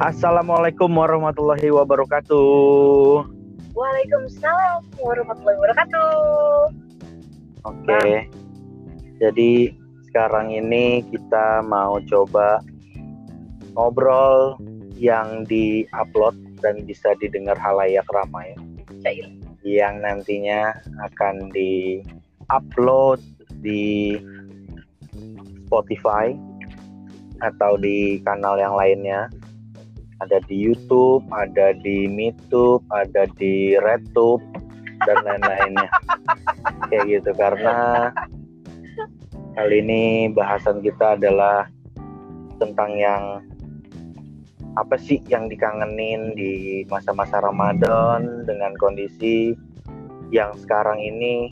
Assalamualaikum warahmatullahi wabarakatuh. Waalaikumsalam warahmatullahi wabarakatuh. Oke. Jadi sekarang ini kita mau coba ngobrol yang di-upload dan bisa didengar halayak ramai Cair. yang nantinya akan di-upload di Spotify atau di kanal yang lainnya. Ada di YouTube, ada di MeTube, ada di RedTube dan lain-lainnya. Kayak gitu karena kali ini bahasan kita adalah tentang yang apa sih yang dikangenin di masa-masa Ramadan dengan kondisi yang sekarang ini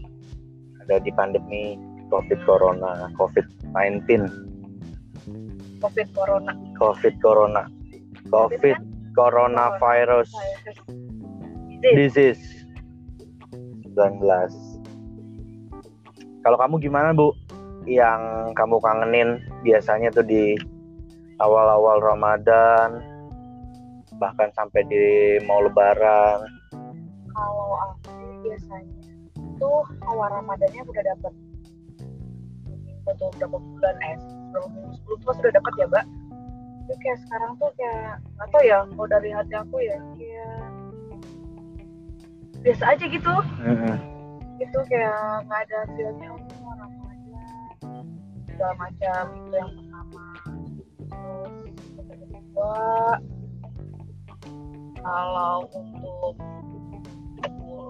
ada di pandemi COVID Corona, COVID-19, Covid corona. COVID Corona, COVID Coronavirus Disease. disease 19. Kalau kamu gimana Bu? Yang kamu kangenin biasanya tuh di awal-awal Ramadan bahkan sampai di mau lebaran. Kalau aku biasanya itu awal Ramadannya udah dapet untuk berapa bulan eh minggu sebelum tuh sudah dapat ya mbak tapi kayak sekarang tuh kayak atau ya kalau dari hati aku ya kayak biasa aja gitu Mm-mm. itu kayak nggak ada feelnya ini mau Ramadan segala macam itu yang pertama terus yang kedua kalau untuk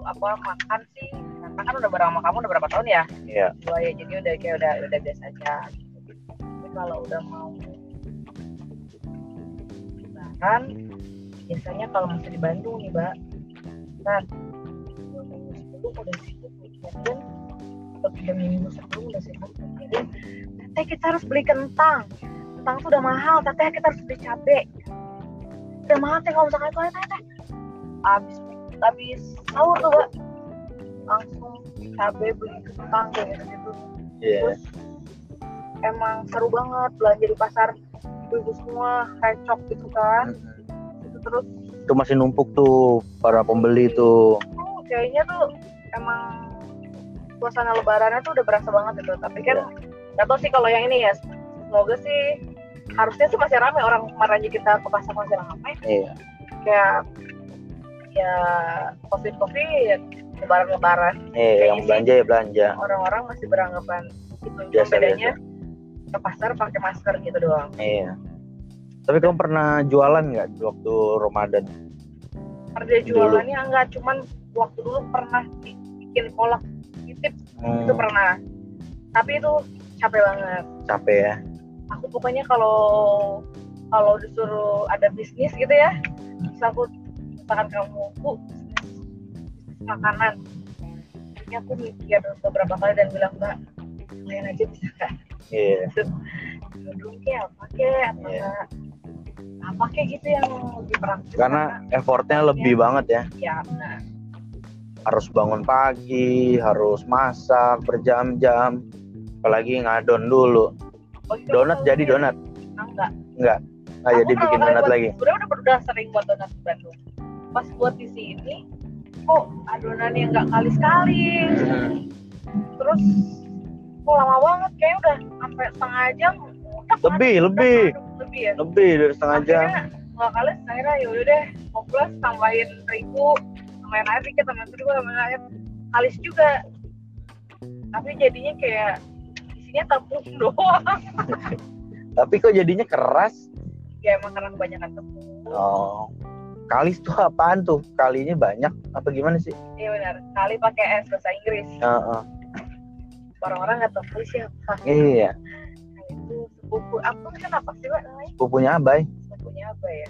apa makan sih karena kan udah bareng sama kamu udah berapa tahun ya Iya. dua ya jadi udah kayak udah udah biasa aja gitu. tapi kalau udah mau lebaran biasanya kalau masih di Bandung nih mbak. Kan minggu sebelum udah sibuk mikirin atau tiga minggu sebelum udah sibuk mikirin teteh kita harus beli kentang. Kentang tuh udah mahal teteh kita harus beli cabe. Udah mahal teh kalau misalkan itu teh teh habis habis sahur tuh mbak. Langsung cabe beli kentang kayak gitu gitu. Iya. terus emang seru banget belanja di pasar ibu-ibu semua recok gitu kan. Itu terus Itu masih numpuk tuh para pembeli tuh. kayaknya tuh emang suasana lebarannya tuh udah berasa banget gitu. Tapi kan nggak tahu sih kalau yang ini ya. Semoga sih harusnya sih masih ramai orang kemarin aja kita ke pasar masih ramai Iya. kayak ya covid covid lebaran lebaran Eh, yang belanja ya belanja. orang-orang masih beranggapan gitu. Cuma Biasa, bedanya ke pasar pakai masker gitu doang Iya. Tapi kamu pernah jualan nggak waktu Ramadan? harga jualannya enggak cuman waktu dulu pernah bi- bikin kolak titip Hmm, itu pernah tapi itu capek banget capek ya. aku pokoknya kalau kalau disuruh ada bisnis gitu ya terus aku misalkan kamu bu bisnis makanan ini aku mikir beberapa kali dan bilang mbak kalian aja bisa nggak Iya. dulu kayak apa kayak apa Iya. nggak apa kayak gitu yang lebih praktis Karena effortnya lebih banget ya. ya benar Harus bangun pagi, harus masak berjam-jam. Apalagi ngadon dulu. Oh, itu Donat aku jadi tahu. donat. enggak Enggak. Nggak Aku jadi bikin donat buat- lagi. Sebenarnya udah udah sering buat donat di Bandung. Pas buat di sini, kok adonannya nggak kali sekali. Hmm. Terus kok lama banget, kayak udah sampai setengah jam. Udah, Lebih, aduk, lebih. lebih ya. Lebih dari setengah jam. Akhirnya nggak kali, akhirnya yaudah deh, mau plus tambahin terigu, tambahin air dikit, tambahin terigu, tambahin air. Kalis juga. Tapi jadinya kayak isinya tepung doang. Tapi kok jadinya keras? ya emang karena kebanyakan tepung. Oh. Kalis tuh apaan tuh? Kalinya banyak apa gimana sih? Iya benar. Kali pakai S bahasa Inggris. Heeh. Orang-orang nggak tahu siapa. Iya. Kali itu sepupu. Apa kan apa sih mbak namanya? Pupunya Abai. Sepupunya apa ya?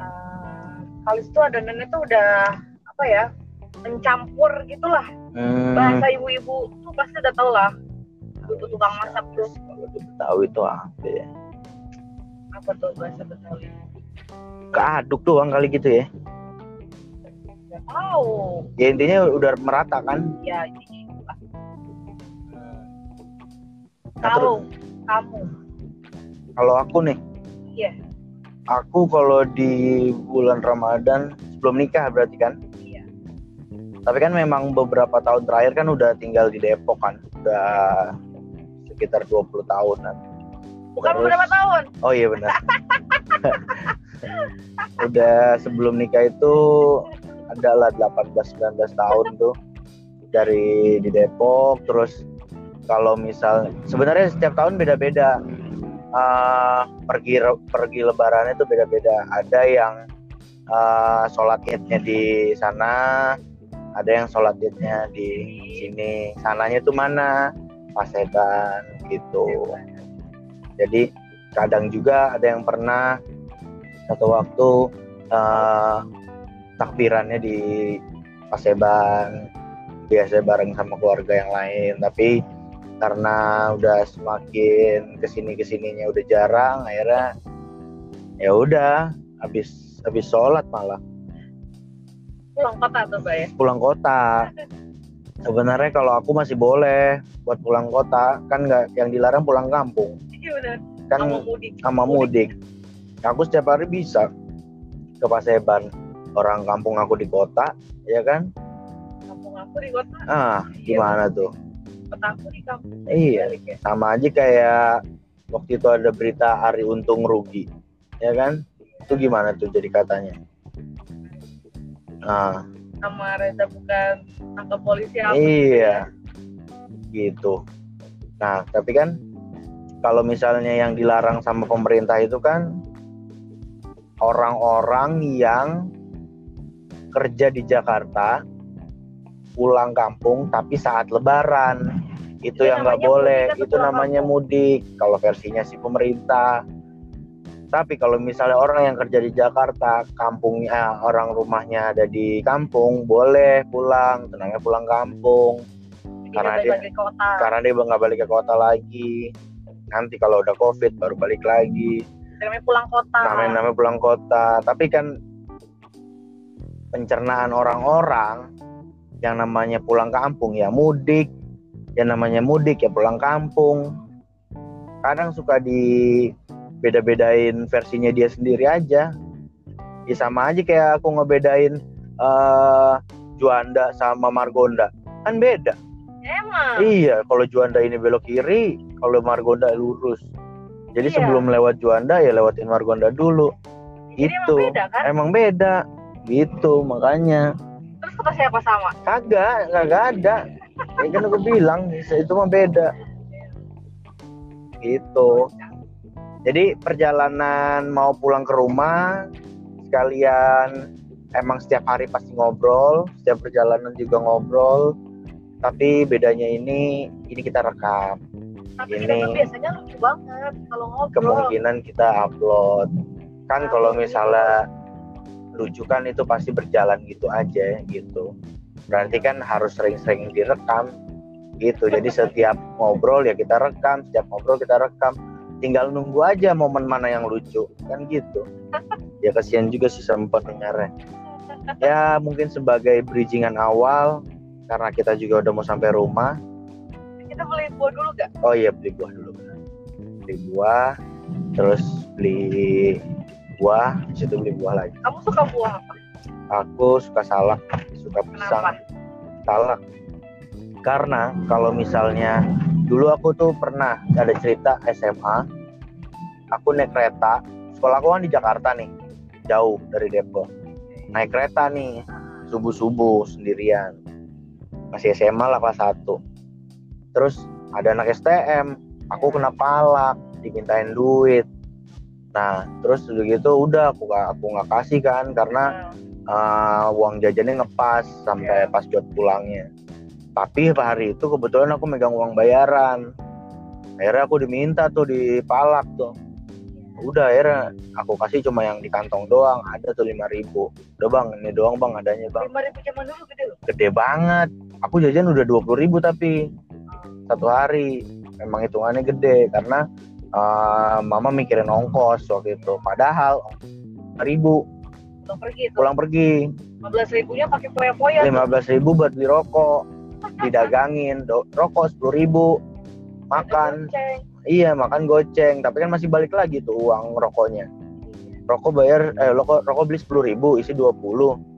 Uh, kali itu adonannya tuh udah apa ya? Mencampur gitulah. Hmm. Bahasa ibu-ibu tuh pasti udah tau lah. Ibu tukang masak tuh. Kalau Betawi itu apa ya? Apa tuh bahasa Betawi? Keaduk doang kali gitu ya. Gak tahu. Ya intinya udah merata kan? Ya ini Kalau kamu, kalau aku nih, iya. aku kalau di bulan Ramadan sebelum nikah berarti kan? Iya. tapi kan memang beberapa tahun terakhir kan udah tinggal di Depok kan? Udah sekitar 20 tahunan. Bukan Terus- beberapa tahun. oh iya benar. Udah sebelum nikah itu adalah 18-19 tahun tuh. Dari di Depok terus kalau misal sebenarnya setiap tahun beda-beda. Eh, pergi pergi lebaran itu beda-beda. Ada yang eh, sholat idnya di sana ada yang sholat idnya di sini. Sananya tuh mana? Paseban gitu. Jadi kadang juga ada yang pernah satu waktu eh, takbirannya di Paseban biasa bareng sama keluarga yang lain. Tapi karena udah semakin ke sini ke sininya udah jarang akhirnya ya udah habis habis sholat malah. Pulang kota tuh, Mbak ya. pulang kota. Sebenarnya kalau aku masih boleh buat pulang kota kan nggak yang dilarang pulang kampung. Iya kan Sama mudik. sama mudik. Aku setiap hari bisa ke Paseban. Orang kampung aku di kota ya kan? Kampung aku di kota. ah gimana tuh Kota aku di kampung. iya ya. sama aja kayak waktu itu ada berita Ari Untung rugi ya kan? Itu gimana tuh jadi katanya? Nah. Sama Reza bukan tangkap polisi apa iya. Gitu. Nah tapi kan kalau misalnya yang dilarang sama pemerintah itu kan orang-orang yang kerja di Jakarta pulang kampung tapi saat lebaran. Itu Itu yang nggak boleh. itu namanya mudik. Kalau versinya si pemerintah. Tapi kalau misalnya orang yang kerja di Jakarta kampungnya orang rumahnya ada di kampung boleh pulang. Tenangnya pulang kampung. Jadi karena dia- kota. karena dia nggak balik ke kota lagi. Nanti kalau udah covid baru balik lagi. Namanya pulang kota. namanya namanya pulang kota. Tapi kan pencernaan orang-orang yang namanya pulang kampung ya mudik yang namanya mudik ya pulang kampung kadang suka di beda-bedain versinya dia sendiri aja ya sama aja kayak aku ngebedain eh Juanda sama Margonda kan beda Emang. Iya, kalau Juanda ini belok kiri, kalau Margonda lurus. Jadi Iya. sebelum lewat Juanda ya lewatin Margonda dulu. Jadi Itu emang beda kan? emang beda. Gitu makanya. Terus kata siapa sama? Kagak, kagak ada. Ya kan aku bilang itu mah beda. Gitu. Jadi perjalanan mau pulang ke rumah sekalian emang setiap hari pasti ngobrol, setiap perjalanan juga ngobrol. Tapi bedanya ini ini kita rekam. Tapi Ini. kita tuh biasanya lucu banget kalau ngobrol. kemungkinan kita upload kan kalau misalnya lucu kan itu pasti berjalan gitu aja gitu. Berarti kan harus sering-sering direkam gitu. Jadi setiap ngobrol ya kita rekam setiap ngobrol kita rekam. Tinggal nunggu aja momen mana yang lucu kan gitu. Ya kasihan juga sih sama pendengarnya. Ya mungkin sebagai bridgingan awal karena kita juga udah mau sampai rumah. Kita beli buah dulu gak? Oh iya beli buah dulu. Beli buah, terus beli buah, habis itu beli buah lagi. Kamu suka buah apa? Aku suka salak, suka pisang, Kenapa? salak. Karena kalau misalnya dulu aku tuh pernah ada cerita SMA, aku naik kereta, sekolah aku kan di Jakarta nih, jauh dari Depok. Naik kereta nih, subuh-subuh sendirian. Masih SMA lah kelas 1. Terus ada anak STM, aku kena palak, dimintain duit. Nah, terus udah gitu udah aku nggak aku nggak kasih kan karena uh, uang jajannya ngepas sampai Iya. pas buat pulangnya. Tapi hari itu kebetulan aku megang uang bayaran. Akhirnya aku diminta tuh di palak tuh. Udah akhirnya aku kasih cuma yang di kantong doang, ada tuh 5000 Udah bang, ini doang bang adanya bang. lima ribu zaman dulu gede loh. Gede banget. Aku jajan udah 20000 tapi satu hari. Memang hitungannya gede karena uh, mama mikirin ongkos waktu itu. Padahal ribu. Udah pergi pulang pergi. Lima belas ribunya pakai foya-foya. tuh. lima belas ribu buat beli rokok. Didagangin. Do- rokok sepuluh ribu. Makan. Iya makan goceng. Tapi kan masih balik lagi tuh uang rokoknya. Rokok bayar eh rokok rokok beli sepuluh ribu isi 20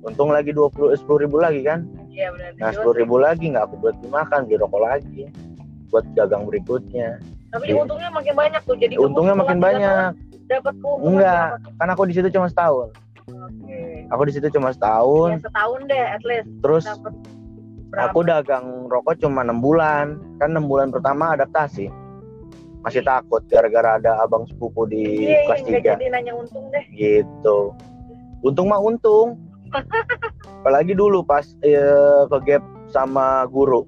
untung lagi 20 sepuluh ribu lagi kan? Iya benar. Nah sepuluh ribu lagi nggak aku buat dimakan beli rokok lagi. Buat dagang berikutnya tapi untungnya makin banyak tuh jadi untungnya makin tiga banyak. dapat enggak kan aku di situ cuma setahun. Oke. Aku di situ cuma setahun. Ya setahun deh at least. Terus berapa? aku dagang rokok cuma enam bulan. Kan enam bulan pertama adaptasi. Masih takut gara-gara ada abang sepupu di kelas iya, nggak 3 jadi nanya untung deh. Gitu. Untung mah untung. Apalagi dulu pas eh, ke gap sama guru.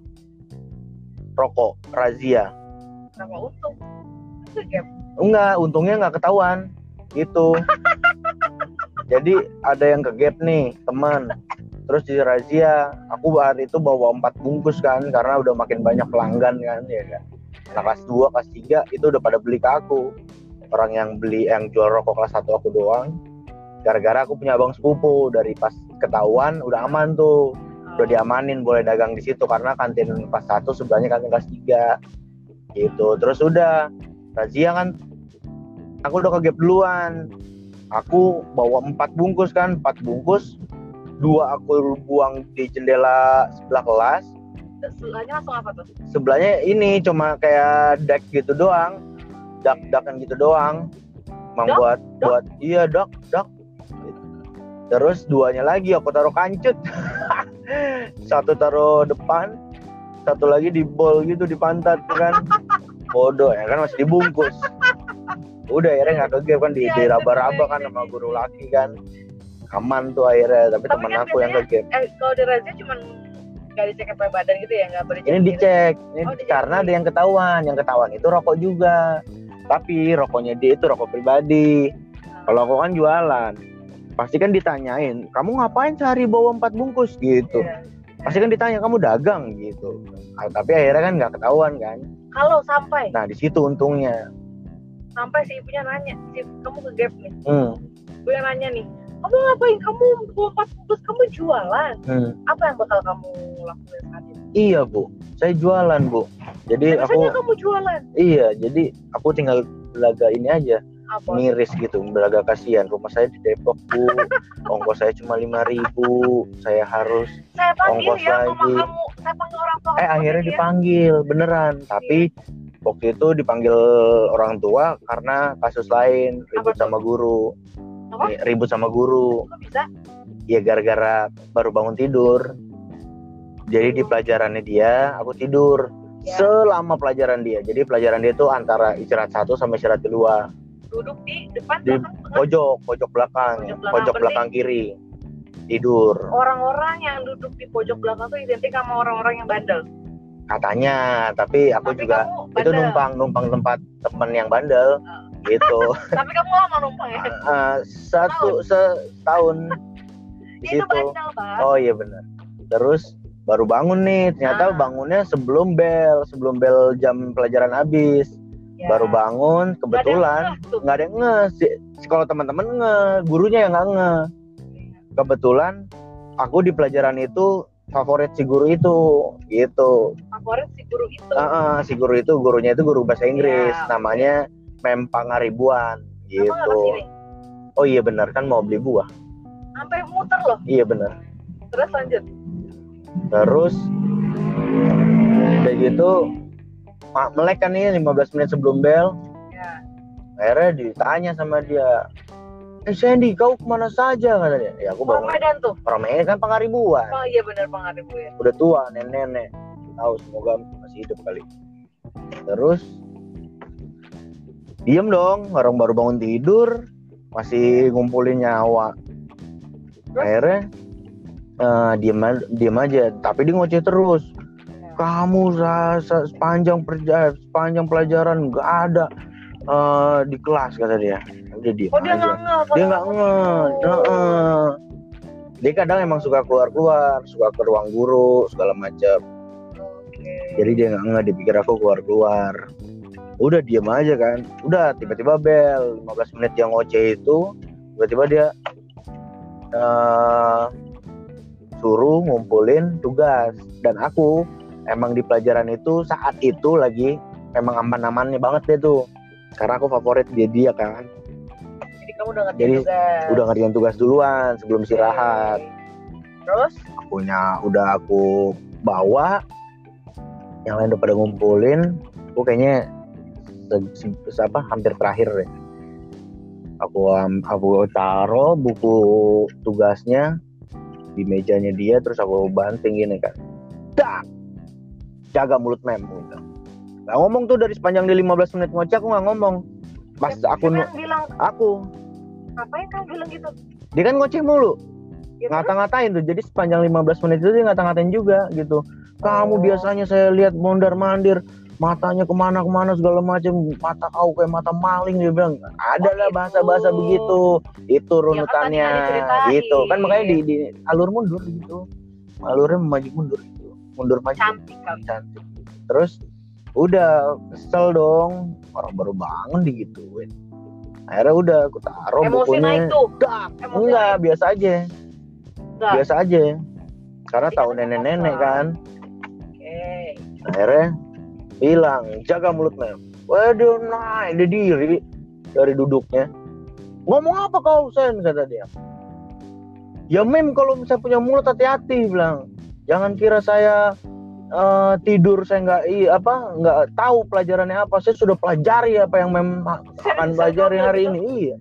Rokok razia sama untung? Gap? Enggak untungnya nggak ketahuan. Gitu. Jadi ada yang ke gap nih teman. Terus di razia aku hari itu bawa empat bungkus kan karena udah makin banyak pelanggan kan ya kan. Nah kelas 2 kelas 3 itu udah pada beli ke aku. Orang yang beli yang jual rokok kelas 1 aku doang. Gara-gara aku punya abang sepupu dari pas ketahuan udah aman tuh. Udah diamanin boleh dagang di situ karena kantin kelas 1 sebelahnya kantin kelas 3 gitu. Terus udah razia kan aku udah ke gap duluan. Aku bawa empat bungkus kan empat bungkus. Dua aku buang di jendela sebelah kelas. Sebelahnya langsung apa tuh? Sebelahnya ini cuma kayak deck gitu doang. Dak dakan gitu doang. Dak? buat iya dak dak terus duanya lagi aku taruh kancut. Satu taruh depan satu lagi di bol gitu di pantat kan? Bodoh ya kan? Masih dibungkus. Udah akhirnya nggak ke kan di, Iya, di raba-raba kan sama guru laki kan. Aman tuh akhirnya tapi, Tapi teman kan aku yang ke game eh kalau di razia cuman nggak dicek apa badan gitu ya nggak boleh ini dicek ini Oh, karena ada yang ketahuan yang ketahuan itu rokok juga. Tapi rokoknya dia itu rokok pribadi. Kalau aku kan jualan pasti kan ditanyain kamu ngapain sehari bawa empat bungkus? Gitu. Iya. Pasti kan ditanya kamu dagang? Gitu. Ah, tapi akhirnya kan nggak ketahuan kan. Kalau sampai. Nah di situ untungnya. Sampai si ibunya nanya si kamu ke gap nih? Hmm, gue yang nanya nih kamu ngapain? Kamu empat bungkus kamu jualan? Hmm. apa yang bakal kamu lakuin saat itu iya bu. Saya jualan bu. Jadi Biasanya aku kamu jualan? Iya jadi aku tinggal belaga ini aja apa? miris gitu belaga kasihan. Rumah saya di Depok bu. Ongkos saya cuma lima ribu. Saya harus saya panggil ya mama lagi. kamu saya panggil orang tua eh akhirnya tadi ya. dipanggil beneran. Tapi waktu itu dipanggil orang tua karena kasus lain ribut Apa sama guru. Apa? Ribut sama guru. Kok bisa? Ya gara-gara baru bangun tidur. Jadi di pelajarannya dia aku tidur. Ya. selama pelajaran dia. Jadi pelajaran dia itu antara istirahat satu sama istirahat kedua. Duduk di depan Di- belakang pojok pojok belakang. Pojok belakang, pojok belakang kiri tidur. Orang-orang yang duduk di pojok belakang tuh identik sama orang-orang yang bandel. Katanya tapi aku tapi juga itu numpang numpang tempat temen yang bandel Ah. gitu. Tapi kamu lama numpang ya? Eh, satu setahun. di itu situ. bandel oh iya benar terus baru bangun nih ternyata Ah. bangunnya sebelum bel sebelum bel jam pelajaran habis. Ya. baru bangun kebetulan nggak ada yang nge si- kalau teman-teman nge gurunya yang nggak nge kebetulan aku di pelajaran itu favorit si guru itu gitu. Favorit si guru itu? Ah, ah, si guru itu gurunya itu guru bahasa Inggris Ya. namanya Mem Pangaribuan gitu. oh iya benar kan mau beli buah. Sampai muter loh. Iya benar. Terus lanjut. Terus udah gitu melek kan nih 15 menit sebelum bel. Ya akhirnya ditanya sama dia eh Sandy kau ke mana saja kata dia. Ya aku orang bangun Medan tuh? Orang Medan kan Pangaribuan oh iya benar ya udah tua nenek-nenek. Tahu semoga masih hidup kali. Terus diem dong. Orang baru bangun tidur masih ngumpulin nyawa. Akhirnya eh, diem diem aja. Tapi dia ngoceh terus. Kamu sa- sa- sepanjang perja sepanjang pelajaran nggak ada eh, di kelas kata dia udah diem oh dia nggak ngeh dia nggak nge dia kadang emang suka keluar keluar suka ke ruang guru segala macam Oke. jadi dia nggak nge dipikir aku keluar keluar udah diem aja kan. Udah tiba-tiba bel 15 menit yang ngoceh itu tiba-tiba dia eh, suruh ngumpulin tugas. Dan aku emang di pelajaran itu saat itu lagi emang aman-amannya banget deh tuh. Karena aku favorit dia dia kan jadi kamu udah ngerti Jadi, tugas. udah ngerjain tugas duluan sebelum istirahat. Oke. terus? Punya udah aku bawa yang lain udah pada ngumpulin. Aku kayaknya se- se- se- apa hampir terakhir deh. Aku am- aku taruh buku tugasnya di mejanya dia terus aku banting gini kan. Dak jaga mulut mem. Gitu. Nah, ngomong tuh dari sepanjang di 15 menit ngoceh aku nggak ngomong. Pas aku bilang? aku ngapain kamu bilang gitu? Dia kan ngoceh mulu. Gitu? ngata-ngatain tuh. Jadi sepanjang 15 menit itu dia ngata-ngatain juga gitu. Kamu Oh. biasanya saya lihat mondar mandir matanya ke mana-kemana segala macam mata kau kayak mata maling dia bilang. Ada Oh, lah gitu. bahasa-bahasa begitu. Itu runutannya. tadi diceritain. gitu. Kan makanya di, di alur mundur gitu. Alurnya maju mundur gitu. Mundur maju. Cantik kali. Cantik. Terus udah kesel dong. Orang baru bangun digituin akhirnya udah aku taruh emosi bukunya. naik tuh. Dak, Emosi enggak naik. biasa aja. Enggak. biasa aja. Karena tahu kan nenek-nenek kan. Oke. Akhirnya bilang jaga mulut mem waduh naik dia diri dari duduknya. Ngomong apa kau sen? Kata dia. Ya mem kalau misalnya punya mulut hati-hati bilang. Jangan kira saya eh, tidur saya nggak i apa nggak tahu pelajarannya apa. Saya sudah pelajari apa yang mem akan pelajari hari gitu? ini. Iya.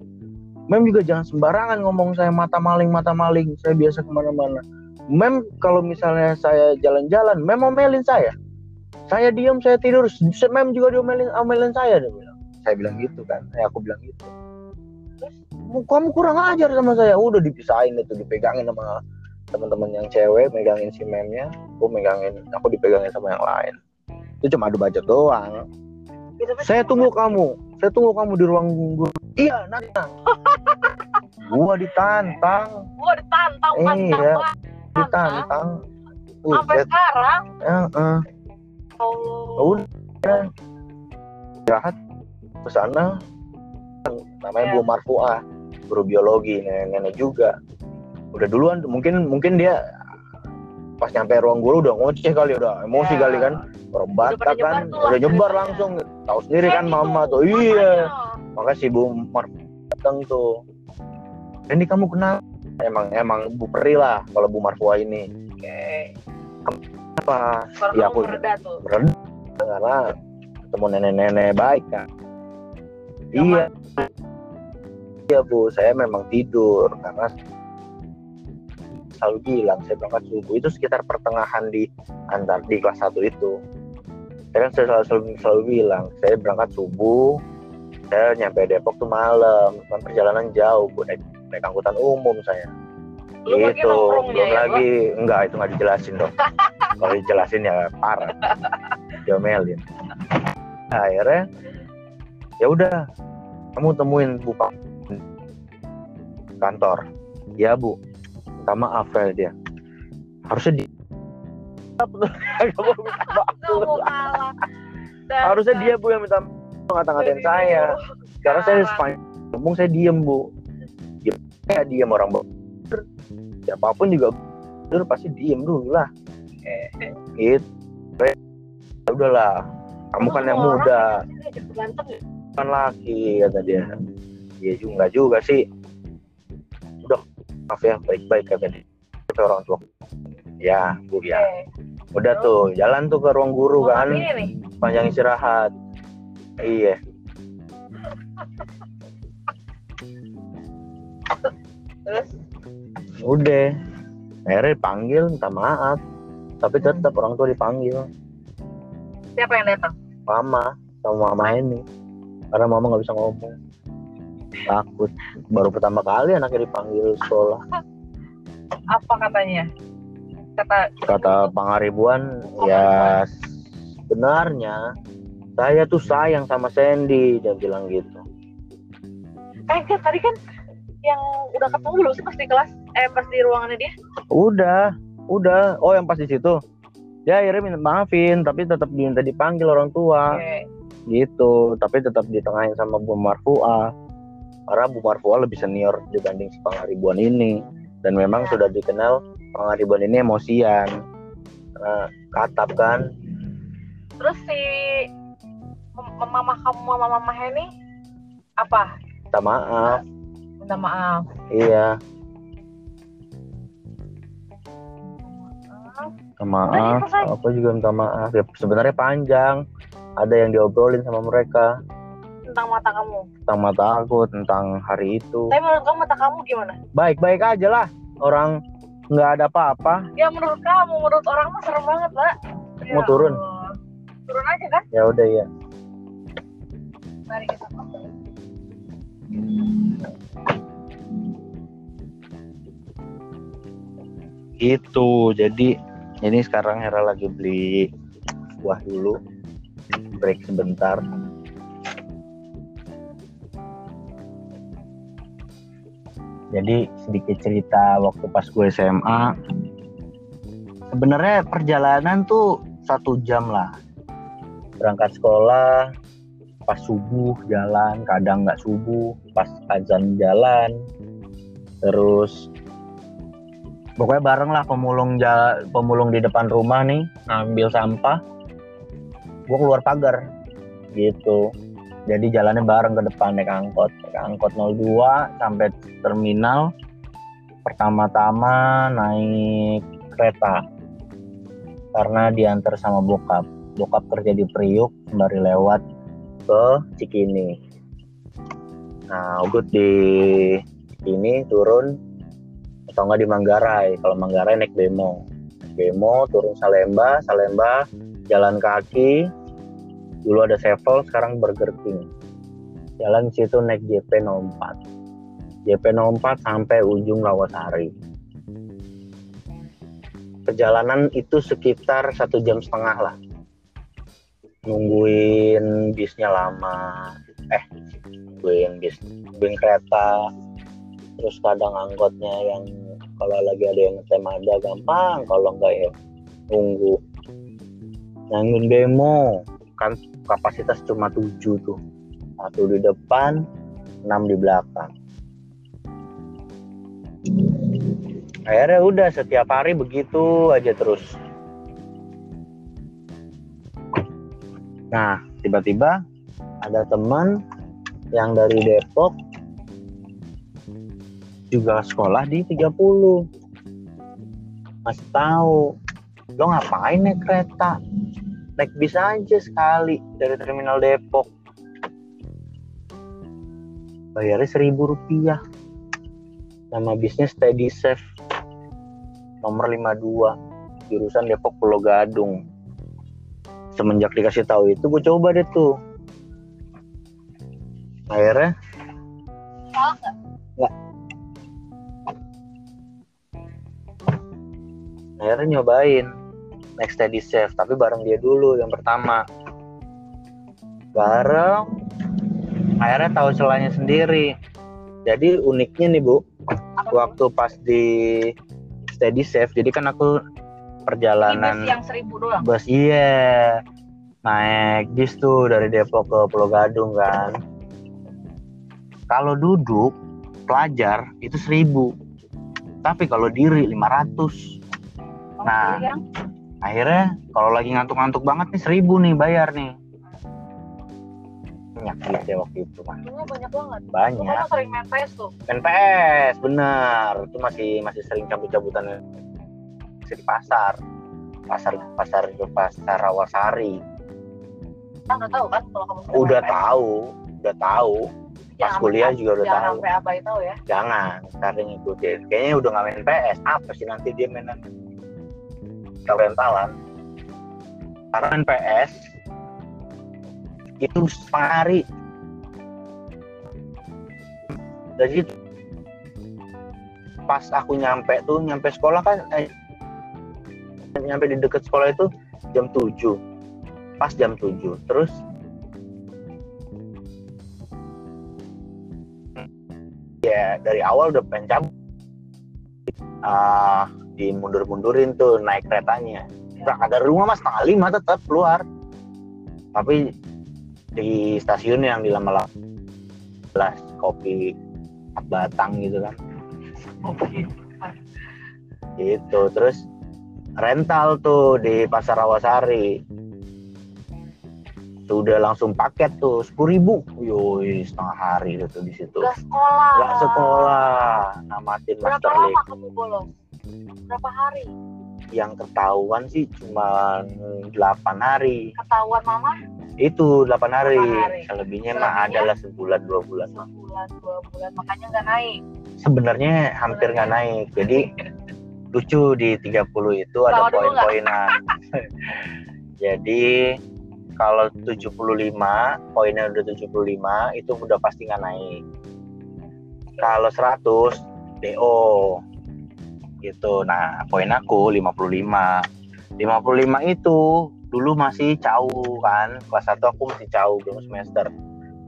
Mem juga jangan sembarangan ngomong saya mata maling mata maling. Saya biasa ke mana-mana. Mem kalau misalnya saya jalan-jalan mem omelin saya. Saya diam saya tidur. Mem juga diomelin omelin saya dia bilang. Saya bilang gitu kan. Eh, aku bilang gitu. Kamu kurang ajar sama saya. Udah dipisahin itu dipegangin sama teman-teman yang cewek megangin si memnya aku megangin aku dipegangin sama yang lain. Itu cuma adu bacot doang. Tapi saya tunggu kamu. Saya tunggu kamu di ruang guru iya nantang. Gua ditantang. Gua ditantang Iya. pantang banget ditantang. Sampai Buset, sekarang? Eh, eh. Allah udah. Istirahat ke sana. Namanya Ya. Bu Marfuah. Guru biologi nenek-nenek juga udah duluan mungkin mungkin dia pas nyampe ruang guru udah ngoceh kali udah emosi Ya. kali kan. Orang Batak nyebar kan lah udah nyebar langsung. Tahu sendiri kan Saya mama tuh. Iya. makanya. makanya si Bu Marfuah datang tuh. Ini kamu kenal? Emang emang Bu Peri lah kalau Bu Marfuah ini. Oke. Apa Iya, kamu aku- mereda tuh. karena ketemu nenek-nenek baik kan iya. Iya bu. Saya memang tidur karena selalu bilang saya berangkat subuh itu sekitar pertengahan di antar di kelas 1 itu saya kan selalu, selalu, selalu bilang saya berangkat subuh saya nyampe Depok tuh malam kan perjalanan jauh bu naik, naik angkutan umum saya. Lu gitu nongkrongnya belum ya, lagi enggak itu nggak dijelasin dong. Kalau dijelasin ya parah. Diomelin. Nah, akhirnya ya udah kamu temuin bu Pak. Kantor. Ya bu minta maaf ya dia. Harusnya di minta maaf. Harusnya dia bu yang minta ngata-ngatain saya. Karena saya sepanjang ngomong saya diem bu. Diem saya diem orang bu siapa pun juga bener pasti diem dulu lah. Gitu. Ya udahlah. Kamu kan yang muda. dia ganteng ya. kan laki kata dia. Iya juga nggak juga sih maaf ya baik-baik kata dia Kata orang tua. Ya bu ya. Udah tuh jalan tuh ke ruang guru Mau kan? panjang istirahat. Iya. Terus? Udah. Akhirnya dipanggil minta maaf. Tapi tetap orang tua dipanggil. Siapa yang datang? Mama sama mama ini karena mama nggak bisa ngomong takut. Baru pertama kali anaknya dipanggil sekolah. Apa katanya? Kata kata pangaribuan ya sebenarnya saya tuh sayang sama Sandy dia bilang gitu. Eh kan tadi kan yang udah ketemu belum sih pas di kelas eh pas di ruangannya dia. Udah udah. Oh yang pas di situ. Ya akhirnya minta maafin tapi tetap diminta dipanggil orang tua. Oke. gitu tapi tetap ditengahin sama Bu Marfuah karena Bu Marfuah lebih senior dibanding si Pangaribuan ini. Dan memang sudah dikenal Pangaribuan ini emosian. Karena katap kan. Terus si mama kamu mama mama ini apa? Minta maaf. Minta maaf. Iya. Maaf. minta maaf aku juga minta maaf. Ya sebenarnya panjang. Ada yang diobrolin sama mereka tentang mata kamu? Tentang mata aku tentang hari itu. Tapi menurut kamu mata kamu gimana? Baik-baik aja lah. Orang nggak ada apa-apa. Ya menurut kamu menurut orang mah serem banget Ya Mau turun? Allah. turun aja kan? Ya udah ya mari kita itu jadi ini sekarang Hera lagi beli buah dulu. Break sebentar jadi sedikit cerita waktu pas gue SMA sebenarnya perjalanan tuh satu jam lah. Berangkat sekolah pas subuh jalan kadang nggak subuh pas azan jalan. Terus pokoknya bareng lah pemulung ja- pemulung di depan rumah nih ngambil sampah. Gue keluar pagar gitu jadi jalannya bareng ke depan naik angkot. Naik angkot 02 sampai terminal pertama-tama naik kereta. Karena diantar sama bokap. Bokap kerja di Priuk sembari lewat ke Cikini. Nah Ugut di Cikini turun atau enggak di Manggarai. Kalau Manggarai naik bemo. Naik bemo turun Salemba. Salemba jalan kaki dulu ada Sevel sekarang Burger King. Jalan situ naik JP 04 JP 04 sampai ujung Rawasari perjalanan itu sekitar satu jam setengah lah. Nungguin bisnya lama. Eh nungguin bis nungguin kereta. Terus kadang angkotnya yang kalau lagi ada yang ngetem ada gampang. Kalau enggak ya nunggu. Nanggung demo. Kan kapasitas cuma tujuh tuh. Satu di depan enam di belakang. Akhirnya udah setiap hari begitu aja terus. Nah tiba-tiba ada teman yang dari Depok juga sekolah di 30 masih tahu lo ngapain naik kereta naik bis aja sekali dari terminal Depok. Bayarnya seribu rupiah. Nama bisnya Steady Safe. Nomor 52 jurusan Depok Pulau Gadung. Semenjak dikasih tahu itu gue coba deh tuh. Akhirnya? Salah nggak. Akhirnya nyobain next steady safe tapi bareng dia dulu yang pertama. Bareng. Akhirnya tahu celahnya sendiri. Jadi uniknya nih bu apa waktu pas di steady safe jadi kan aku Ini perjalanan bis yang seribu doang? bus iya. Naik bis tuh dari Depok ke Pulau Gadung kan. Kalau duduk pelajar itu seribu. Tapi kalau diri 500 Kamu Nah. yang akhirnya kalau lagi ngantuk-ngantuk banget nih seribu nih bayar nih. Banyak duit ya waktu itu mah banyak banget. Banyak. Sering main PS tuh. NPS bener. Itu masih masih sering cabut-cabutan. Masih di pasar. Pasar pasar itu pasar Rawasari kan udah tahu kan kalau kamu udah main PS. tahu udah tahu. Pas Jangan kuliah juga udah jangan tahu. sampai abai tahu ya. Jangan sering ngikutin. Kayaknya udah nggak main PS apa sih nanti dia mainan rentalan karena main PS itu setengah hari jadi pas aku nyampe tuh nyampe sekolah kan eh, nyampe di dekat sekolah itu jam 7 pas jam 7 terus ya dari awal udah pengen cabut. Ah dimundur-mundurin tuh naik keretanya. Berangkat dari rumah mas setengah lima tetap keluar. Tapi di stasiun yang di lama belas kopi batang gitu kan. Oke gitu terus rental tuh di pasar Rawasari. Itu udah langsung paket tuh sepuluh ribu. Yoi setengah hari itu tuh di situ. Gak sekolah. nggak sekolah. Namatin Berapa lama kamu bolos? Berapa hari? yang ketahuan sih cuma 8 hari. Ketahuan mama? Itu 8 hari, Delapan hari. selebihnya mah adalah sebulan dua bulan. Sebulan dua bulan. Makanya nggak naik. sebenarnya hampir nggak naik. Jadi lucu di 30 itu ada poin-poinan. Jadi kalau 75 poinnya udah 75 itu udah pasti nggak naik. Kalau 100 DO gitu nah poin aku 55 55 itu dulu masih jauh kan kelas 1 aku masih jauh belum semester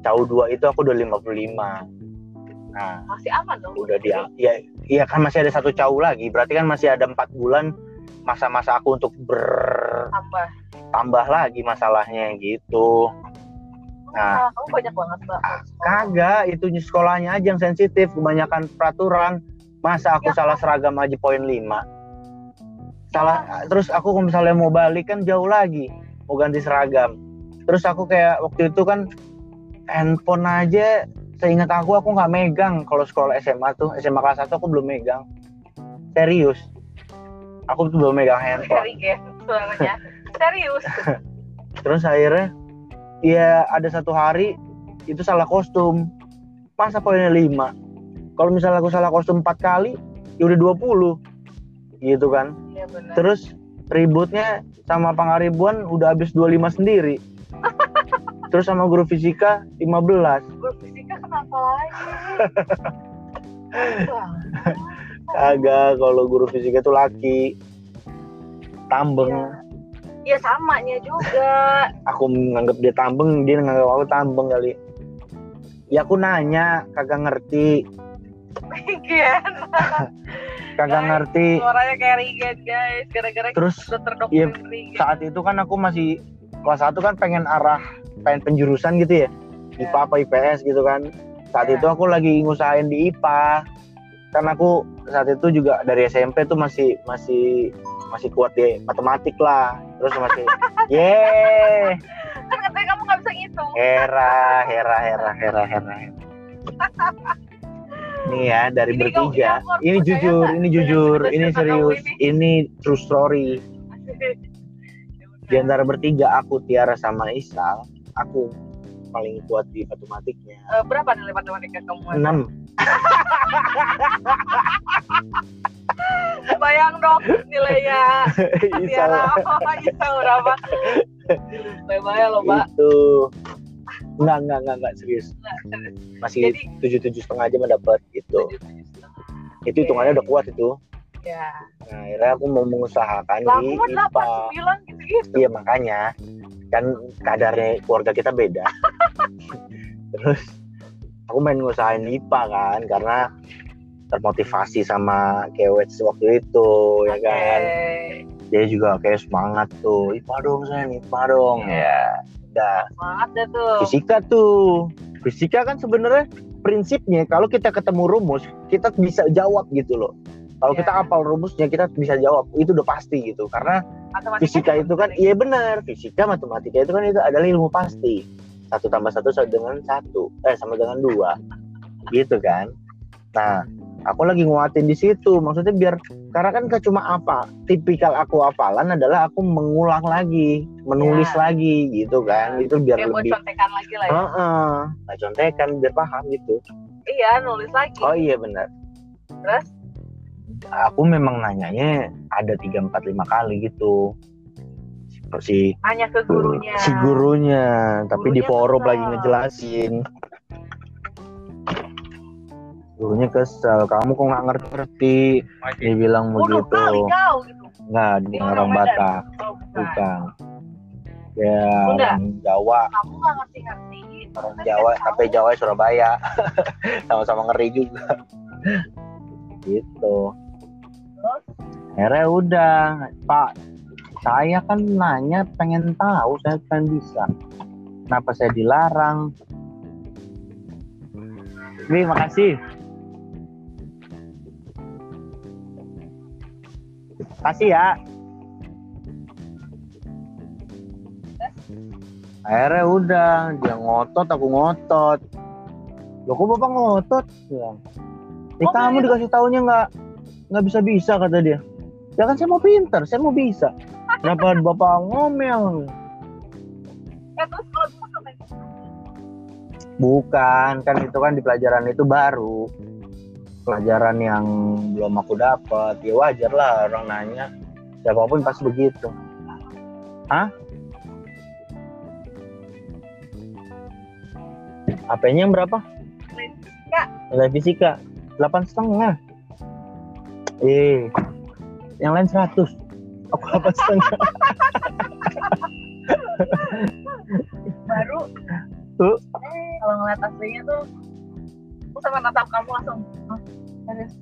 jauh 2 itu aku udah 55 nah Masih aman dong. udah dia ya iya kan masih ada satu jauh lagi berarti kan masih ada empat bulan masa-masa aku untuk bertambah tambah. lagi masalahnya gitu Nah. Nah, kamu banyak banget mbak. Kagak itu sekolahnya aja yang sensitif kebanyakan peraturan masa aku Ya. salah seragam aja poin 5 salah terus aku kalau misalnya mau balik kan jauh lagi mau ganti seragam. Terus aku kayak waktu itu kan handphone aja seingat aku aku nggak megang kalau sekolah SMA tuh SMA kelas 1 aku belum megang. Serius. Aku tuh belum megang handphone. Ya. Serius. terus akhirnya ya ada satu hari itu salah kostum. Masa poinnya 5 kalau misalnya aku salah kostum 4 kali ya udah 20 gitu kan. Iya benar. terus ributnya sama pengaribuan udah habis 25 sendiri. Terus sama guru fisika 15 Gue fisika kenapa lagi? Wah, kagak kalau guru fisika itu laki. Tambeng. Iya. Samanya juga. aku menganggap dia tambeng dia menganggap aku tambeng kali. Ya aku nanya kagak ngerti Regen. kagak Guys, ngerti Suaranya kayak Regen guys. Gara-gara terus iya, Regen. saat itu kan aku masih kelas satu kan pengen arah pengen penjurusan gitu ya IPA apa IPS gitu kan saat Ya. itu aku lagi ngusahain di IPA kan aku saat itu juga dari SMP tuh masih masih masih kuat di matematik lah terus masih ye Kan katanya kamu nggak bisa ngitung. hera hera hera hera hera nih ya dari Ini bertiga. ini jujur ini jujur ini serius ini. true story. Di antara bertiga aku Tiara sama Isal aku paling kuat di matematiknya. Eh, berapa nilai matematika kamu? 6 Bayang dong nilainya. Isal Tiara apa Isa berapa? Bayang loh mbak. itu enggak enggak enggak enggak serius. Masih tujuh tujuh setengah aja mendapat tujuh setengah. itu hitungannya udah kuat itu. Ya. nah akhirnya aku mau mengusahakan Lah di IPA iya makanya. Kan kadarnya keluarga kita beda. Terus aku main ngusahain IPA kan karena termotivasi sama kewet waktu itu ya kan. Dia juga kayak semangat tuh. IPA dong saya IPA dong. Ya Semangat deh tuh. fisika tuh. Fisika kan sebenarnya prinsipnya kalau kita ketemu rumus kita bisa jawab gitu loh. Kalau Ya. kita hafal rumusnya kita bisa jawab. Itu udah pasti gitu karena Matematika fisika juga itu kan iya benar fisika matematika itu kan itu adalah ilmu pasti. Satu tambah satu sama dengan satu eh sama dengan dua. Gitu kan. Nah aku lagi nguatin di situ maksudnya biar karena kan gak cuma apa tipikal aku hafalan adalah aku mengulang lagi menulis Ya. lagi gitu kan Ya. itu biar buat lebih contekan lagi lah ya. Heeh, nah contekan biar paham gitu Iya, nulis lagi. oh iya benar Terus? aku memang nanyanya ada tiga empat lima kali gitu si Hanya ke gurunya. si gurunya tapi di Gurunya forum kesel. lagi ngejelasin gurunya kesel. Kamu kok nggak ngerti? Dia bilang begitu gitu. nggak dia orang. Batak. Bukan. ya orang Jawa. Kamu nggak ngerti-ngerti. orang Jawa tapi. Jawa Surabaya. Sama-sama ngeri juga. Gitu. Akhirnya udah. Pak saya kan nanya pengen tahu saya kan bisa. Kenapa saya dilarang? Nih makasih kasih ya. Akhirnya udah dia ngotot aku ngotot. Loh kok bapak ngotot? Bilang eh Oh, kamu dikasih taunya nggak nggak bisa bisa kata dia. Ya kan saya mau pinter saya mau bisa. Kenapa bapak ngomel? Ya terus kalau bukan kan itu kan di pelajaran itu baru pelajaran yang belum aku dapat ya wajar lah orang nanya siapa pun pasti begitu Hah? HP-nya yang berapa? Nilai fisika delapan setengah. Eh, yang lain 100 Aku delapan setengah. baru Tuh. kalau ngeliat aslinya tuh aku sama natap kamu langsung "Hah, serius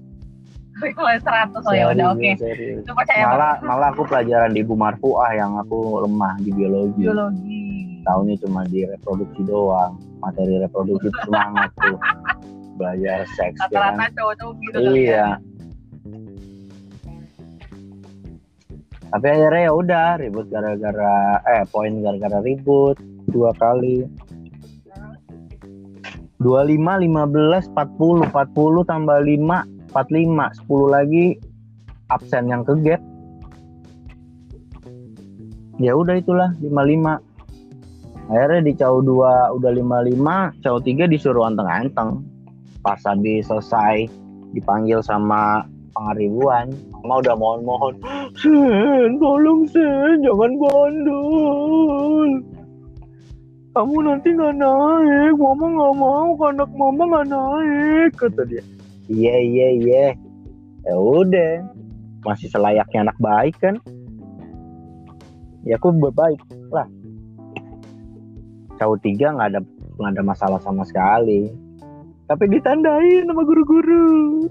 mulai 100 oh ya udah oke itu percaya Malah malah aku pelajaran di Ibu Marfuah yang aku lemah di biologi. biologi Taunya cuma di reproduksi doang. Materi reproduksi semangat tuh. Belajar seks ya kan. rata-rata cowok-cowok gitu kali ya. Iya. Tapi akhirnya ya udah ribut gara-gara eh poin gara-gara ribut dua kali. 25 15 40 40 tambah 5 45 10 lagi absen yang ke gap. Ya udah itulah 55. Akhirnya di caw 2 udah 55, caw 3 disuruh anteng-anteng. Pas habis selesai dipanggil sama pengaribuan mama udah mohon-mohon Sen tolong Sen jangan bandel kamu nanti nggak naik. Mama nggak mau anak mama nggak naik kata dia. Iya iya iya. Ya udah. Masih selayaknya anak baik kan? Ya aku berbaik lah. Cau tiga nggak ada nggak ada masalah sama sekali. Tapi ditandain sama guru-guru.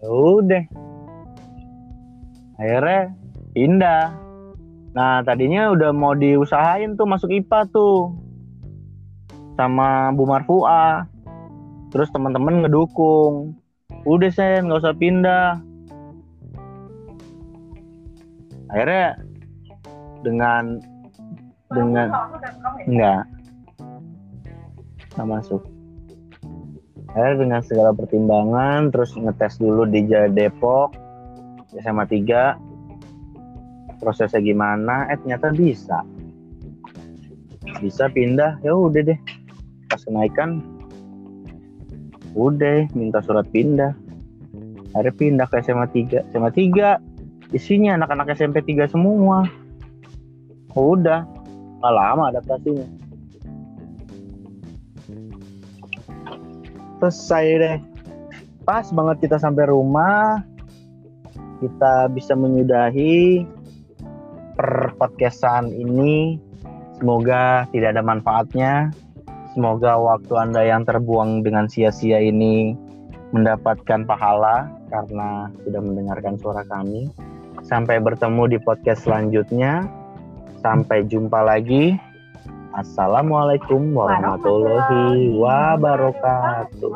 Ya udah. Akhirnya pindah nah tadinya udah mau diusahain tuh masuk IPA tuh. Sama Bu Marfua. Terus teman-teman ngedukung. Udah sen nggak usah pindah. Akhirnya dengan dengan enggak. Nggak masuk. Akhirnya dengan segala pertimbangan terus ngetes dulu di Jaya Depok SMA 3 prosesnya gimana? Eh ternyata bisa. Bisa pindah. Ya udah deh. Pas kenaikan udah minta surat pindah. Akhirnya pindah ke SMA 3 SMA 3 isinya anak-anak SMP 3 semua. Udah. Nggak lama adaptasinya. Selesai deh. Pas banget kita sampai rumah. Kita bisa menyudahi per podcastan ini. Semoga tidak ada manfaatnya. Semoga waktu anda yang terbuang dengan sia-sia ini mendapatkan pahala karena sudah mendengarkan suara kami. Sampai bertemu di podcast selanjutnya. Sampai jumpa lagi. Assalamualaikum warahmatullahi wabarakatuh.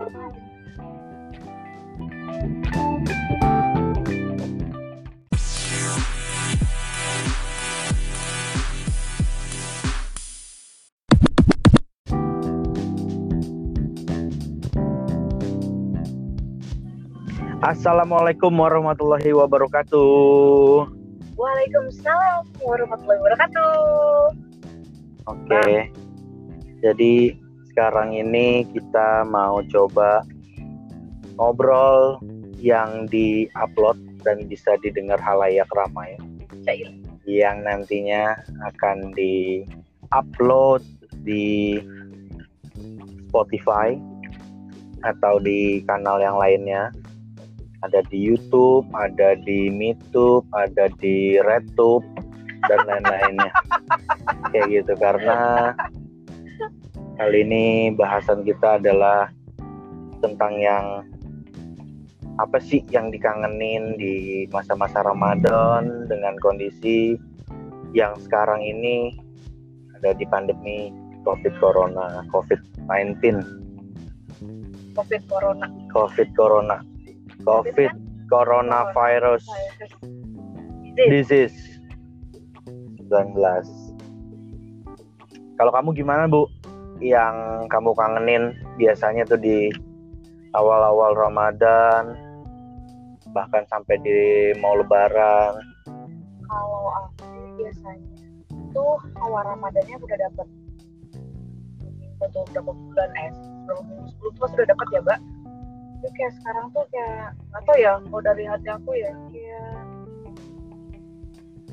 Assalamualaikum warahmatullahi wabarakatuh. Waalaikumsalam warahmatullahi wabarakatuh. Oke. Jadi sekarang ini kita mau coba ngobrol yang di-upload dan bisa didengar halayak ramai Cair. yang nantinya akan di-upload di Spotify atau di kanal yang lainnya. Ada di YouTube, ada di MeTube, ada di RedTube dan lain-lainnya. Kayak gitu karena kali ini bahasan kita adalah tentang yang apa sih yang dikangenin di masa-masa Ramadan dengan kondisi yang sekarang ini ada di pandemi COVID Corona, COVID-19, Covid corona. COVID Corona, COVID Coronavirus Disease. disease 19. Kalau kamu gimana bu? Yang kamu kangenin biasanya tuh di awal-awal Ramadan, bahkan sampai di mau Lebaran. kalau aku biasanya itu awal ramadannya udah dapet untuk berapa bulan eh berapa minggu sebelum tuh sudah dapat ya mbak tapi kayak sekarang tuh kayak nggak tau ya kalau dari hati aku ya kayak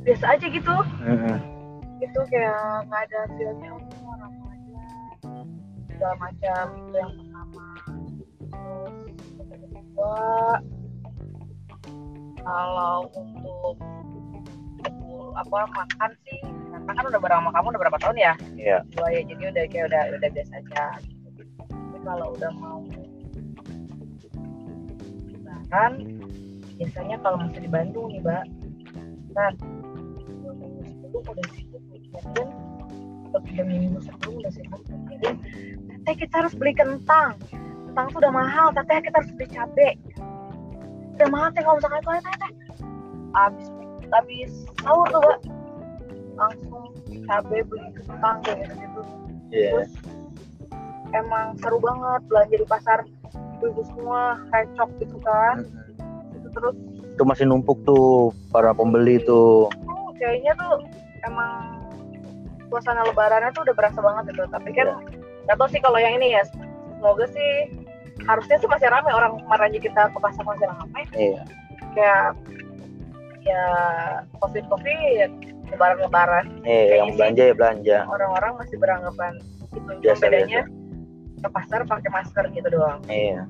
biasa aja gitu Mm-mm. itu kayak nggak ada feelnya untuk orang aja segala macam itu yang pertama terus yang kedua kalau untuk apa makan sih karena kan udah bareng sama kamu udah berapa tahun ya Iya. dua ya jadi udah kayak udah udah biasa aja gitu. tapi kalau udah mau lebaran biasanya kalau masih di Bandung nih mbak. Kan dua minggu sebelum udah sibuk mikirin atau tiga minggu sebelum udah sibuk mikirin teteh kita harus beli kentang. Kentang tuh udah mahal teteh kita harus beli cabe. Udah mahal teh kalau misalkan itu teh teh. Abis abis sahur tuh mbak. Langsung cabe beli kentang kayak gitu gitu Iya. terus emang seru banget belanja di pasar ibu-ibu semua recok gitu kan. Itu terus. Itu masih numpuk tuh para pembeli tuh. oh, kayaknya tuh emang suasana lebarannya tuh udah berasa banget itu tapi kan nggak tahu sih kalau yang ini ya. Semoga sih harusnya sih masih ramai orang kemarin kita ke pasar masih ramai Iya. kayak ya covid covid lebaran lebaran Iya, Kayaknya yang belanja ya belanja. orang-orang masih beranggapan itu Cuma Biasa, bedanya ke pasar pakai masker gitu doang. Iya.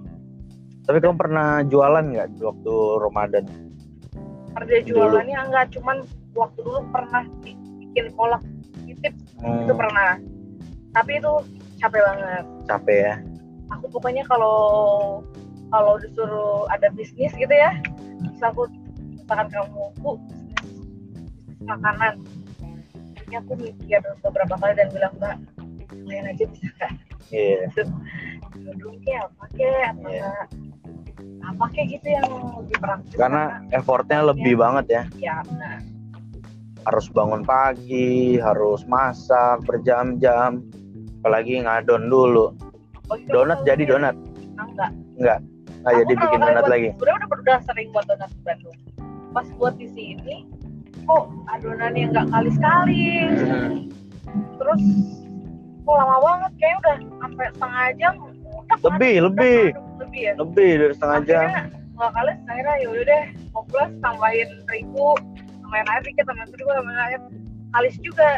Tapi kamu pernah jualan nggak waktu Ramadan? harga jualannya enggak cuman waktu dulu pernah bi- bikin kolak titip Hmm, itu pernah. Tapi itu capek banget. Capek ya. aku pokoknya kalau kalau disuruh ada bisnis gitu ya terus aku misalkan kamu bu bisnis makanan. Ini aku mikir beberapa kali dan bilang mbak lumayan aja bisa nggak Iya. dulu kayak apa kayak apa Iya. apa kayak gitu yang lebih praktis Karena effortnya lebih banget ya. ya benar Harus bangun pagi, harus masak berjam-jam. Apalagi ngadon dulu. Oh, itu Donat jadi donat. enggak Enggak. Nggak jadi bikin donat buat- lagi. sebenarnya udah udah sering buat donat di Bandung pas buat di sini kok adonannya nggak kali sekali Hmm. terus kok lama banget kayak udah sampai setengah jam udah Lebih, aduk, lebih. lebih ya Lebih dari setengah jam. akhirnya dua kali akhirnya yaudah deh mau plus tambahin terigu tambahin air dikit tambahin terigu tambahin air kalis juga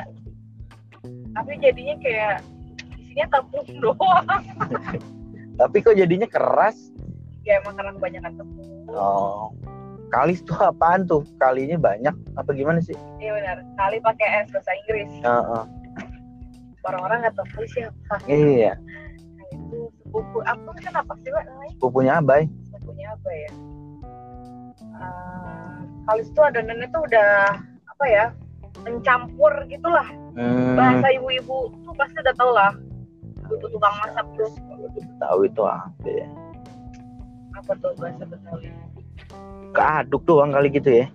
tapi jadinya kayak isinya tepung doang Tapi kok jadinya keras? ya emang karena kebanyakan tepung Oh. Kalis tuh apaan tuh? Kalinya banyak apa gimana sih? Iya benar. Kali pakai S bahasa Inggris. Heeh. Orang-orang nggak tahu siapa. Iya, Nah, itu sepupu. Apa kan apa sih pak namanya? pupunya Abai. Sepupunya apa ya? Uh, kalis tuh adonannya tuh udah apa ya? Mencampur gitulah. Hmm. Bahasa ibu-ibu tuh pasti udah tau lah. Ibu tukang masak tuh. Kalau tahu itu apa ya? Apa tuh bahasa Betawi? Keaduk doang kali gitu ya.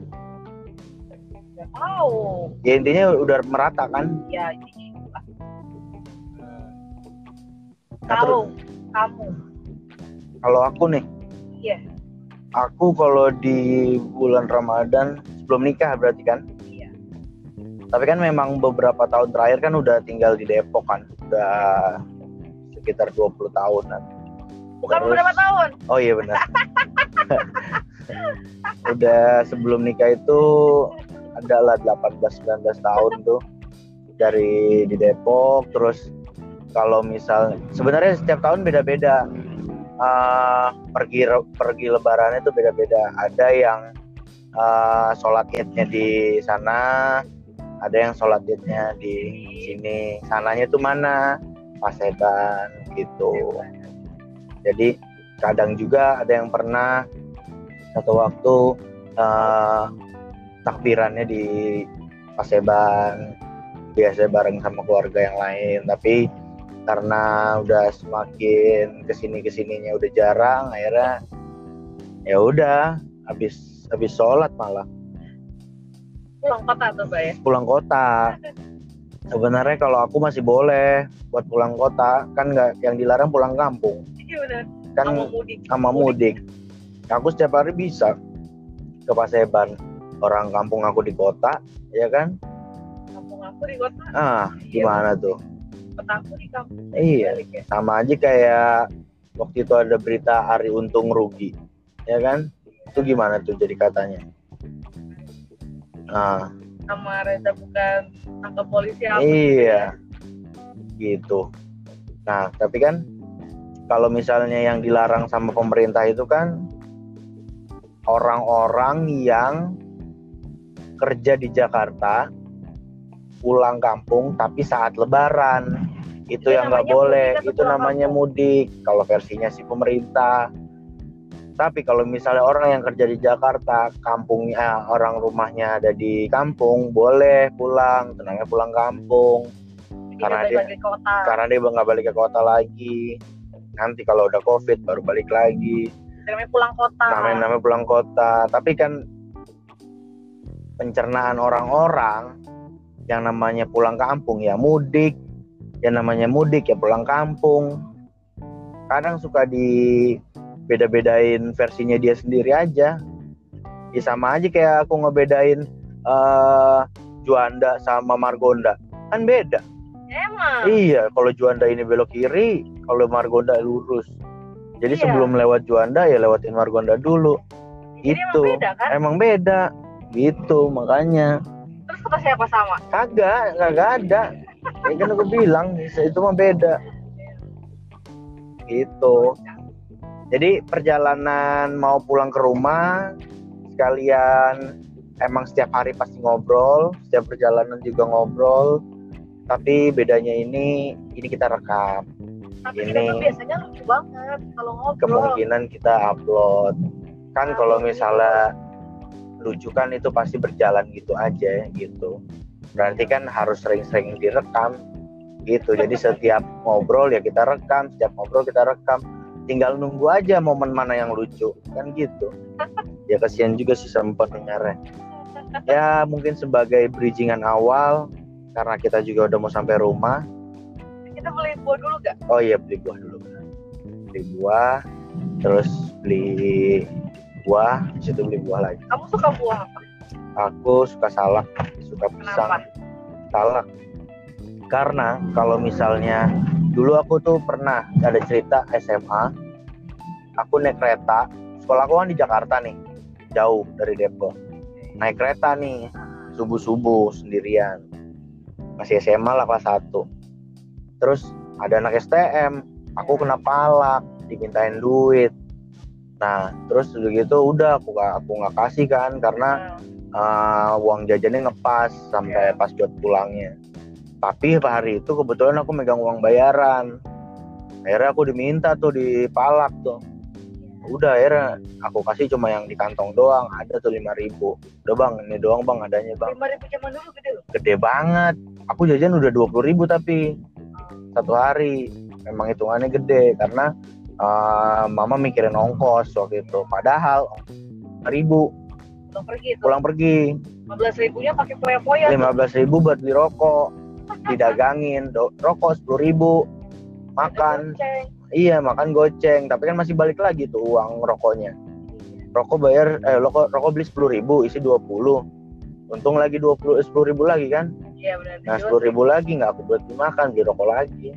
Gak tahu. Ya intinya udah merata kan? Ya jadi Kalau kamu, Kalau aku nih, iya, aku kalau di bulan Ramadan sebelum nikah berarti kan? iya. Tapi kan memang beberapa tahun terakhir kan udah tinggal di Depok kan, udah sekitar 20 tahunan. Bukan Terus- beberapa tahun. Oh iya benar. udah sebelum nikah itu adalah 18-19 tahun tuh dari di Depok terus kalau misal sebenarnya setiap tahun beda-beda. Eh, pergi pergi lebarannya itu beda-beda. Ada yang eh, sholat idnya di sana ada yang sholat idnya di sini. Sananya tuh mana? Paseban gitu. Jadi kadang juga ada yang pernah satu waktu eh, takbirannya di Paseban. Biasa bareng sama keluarga yang lain. Tapi karena udah semakin ke sini ke sininya udah jarang akhirnya ya udah habis habis sholat malah. Pulang kota tuh, Mbak ya. pulang kota. Sebenarnya kalau aku masih boleh buat pulang kota kan nggak yang dilarang pulang kampung. Iya kan sama mudik. sama mudik. Aku setiap hari bisa ke Paseban orang kampung aku di kota ya kan? Kampung aku di kota? Ah gimana tuh kota aku di kampung iya Balik ya. sama aja kayak waktu itu ada berita Ari Untung rugi ya kan? Itu gimana tuh jadi katanya? Nah. Sama Reza bukan tangkap polisi apa iya. Gitu. Nah tapi kan kalau misalnya yang dilarang sama pemerintah itu kan orang-orang yang kerja di Jakarta pulang kampung tapi saat lebaran. Itu Itu yang nggak boleh itu namanya mudik. Kalau versinya si pemerintah. Tapi kalau misalnya orang yang kerja di Jakarta kampungnya orang rumahnya ada di kampung boleh pulang tenangnya pulang kampung. Jadi karena dia- kota. karena dia nggak balik ke kota lagi. Nanti kalau udah covid baru balik lagi. Namanya pulang kota. Namanya namanya pulang kota. Tapi kan pencernaan orang-orang yang namanya pulang kampung ya mudik yang namanya mudik ya pulang kampung kadang suka di beda-bedain versinya dia sendiri aja ya sama aja kayak aku ngebedain eh Juanda sama Margonda kan beda emang Iya, kalau Juanda ini belok kiri, kalau Margonda lurus. Jadi Iya. sebelum lewat Juanda ya lewatin Margonda dulu. Jadi Itu emang beda kan emang beda. Gitu makanya. Kata siapa sama Kagak, kagak ada. Ya kan aku bilang itu mah beda. Gitu. Jadi perjalanan mau pulang ke rumah sekalian emang setiap hari pasti ngobrol, setiap perjalanan juga ngobrol. Tapi bedanya ini ini kita rekam. tapi kita Ini- tuh biasanya lucu banget kalau ngobrol kemungkinan kita upload kan kalau misalnya lucu kan itu pasti berjalan gitu aja gitu. Berarti kan harus sering-sering direkam gitu. Jadi setiap ngobrol ya kita rekam setiap ngobrol kita rekam. Tinggal nunggu aja momen mana yang lucu kan gitu. Ya kasihan juga sih sama pendengarnya. Ya mungkin sebagai bridgingan awal karena kita juga udah mau sampai rumah. Kita beli buah dulu gak Oh iya beli buah dulu. Beli buah, terus beli buah, di situ beli buah lagi. kamu suka buah apa Aku suka salak, suka pisang, Kenapa? salak. Karena kalau misalnya dulu aku tuh pernah ada cerita SMA, aku naik kereta, sekolah aku kan di Jakarta nih, jauh dari Depok. Naik kereta nih, subuh-subuh sendirian. Masih SMA lah kelas 1. Terus ada anak STM, aku kena palak, dimintain duit. Nah, terus udah gitu udah aku gak aku nggak kasih kan karena uh, uang jajannya ngepas sampai Iya. pas buat pulangnya. Tapi hari itu kebetulan aku megang uang bayaran. Akhirnya aku diminta tuh di palak tuh. Udah akhirnya aku kasih cuma yang di kantong doang. Ada tuh 5000 ribu. Udah bang, ini doang bang adanya bang. lima ribu zaman dulu gede loh Gede banget. Aku jajan udah 20.000 ribu tapi satu hari. Memang hitungannya gede karena uh, mama mikirin ongkos waktu itu. Padahal ribu. Pulang pergi tuh. Pulang pergi. Lima belas ribunya pakai poya-poya tuh. lima belas ribu buat beli rokok. Didagangin. Do- rokok sepuluh ribu. Makan. Iya makan goceng. Tapi kan masih balik lagi tuh uang rokoknya. Rokok bayar eh rokok rokok beli sepuluh ribu isi 20 untung lagi 20 sepuluh ribu lagi kan? Iya benar. Nah Dijual. sepuluh ribu lagi nggak aku buat beli makan beli rokok lagi.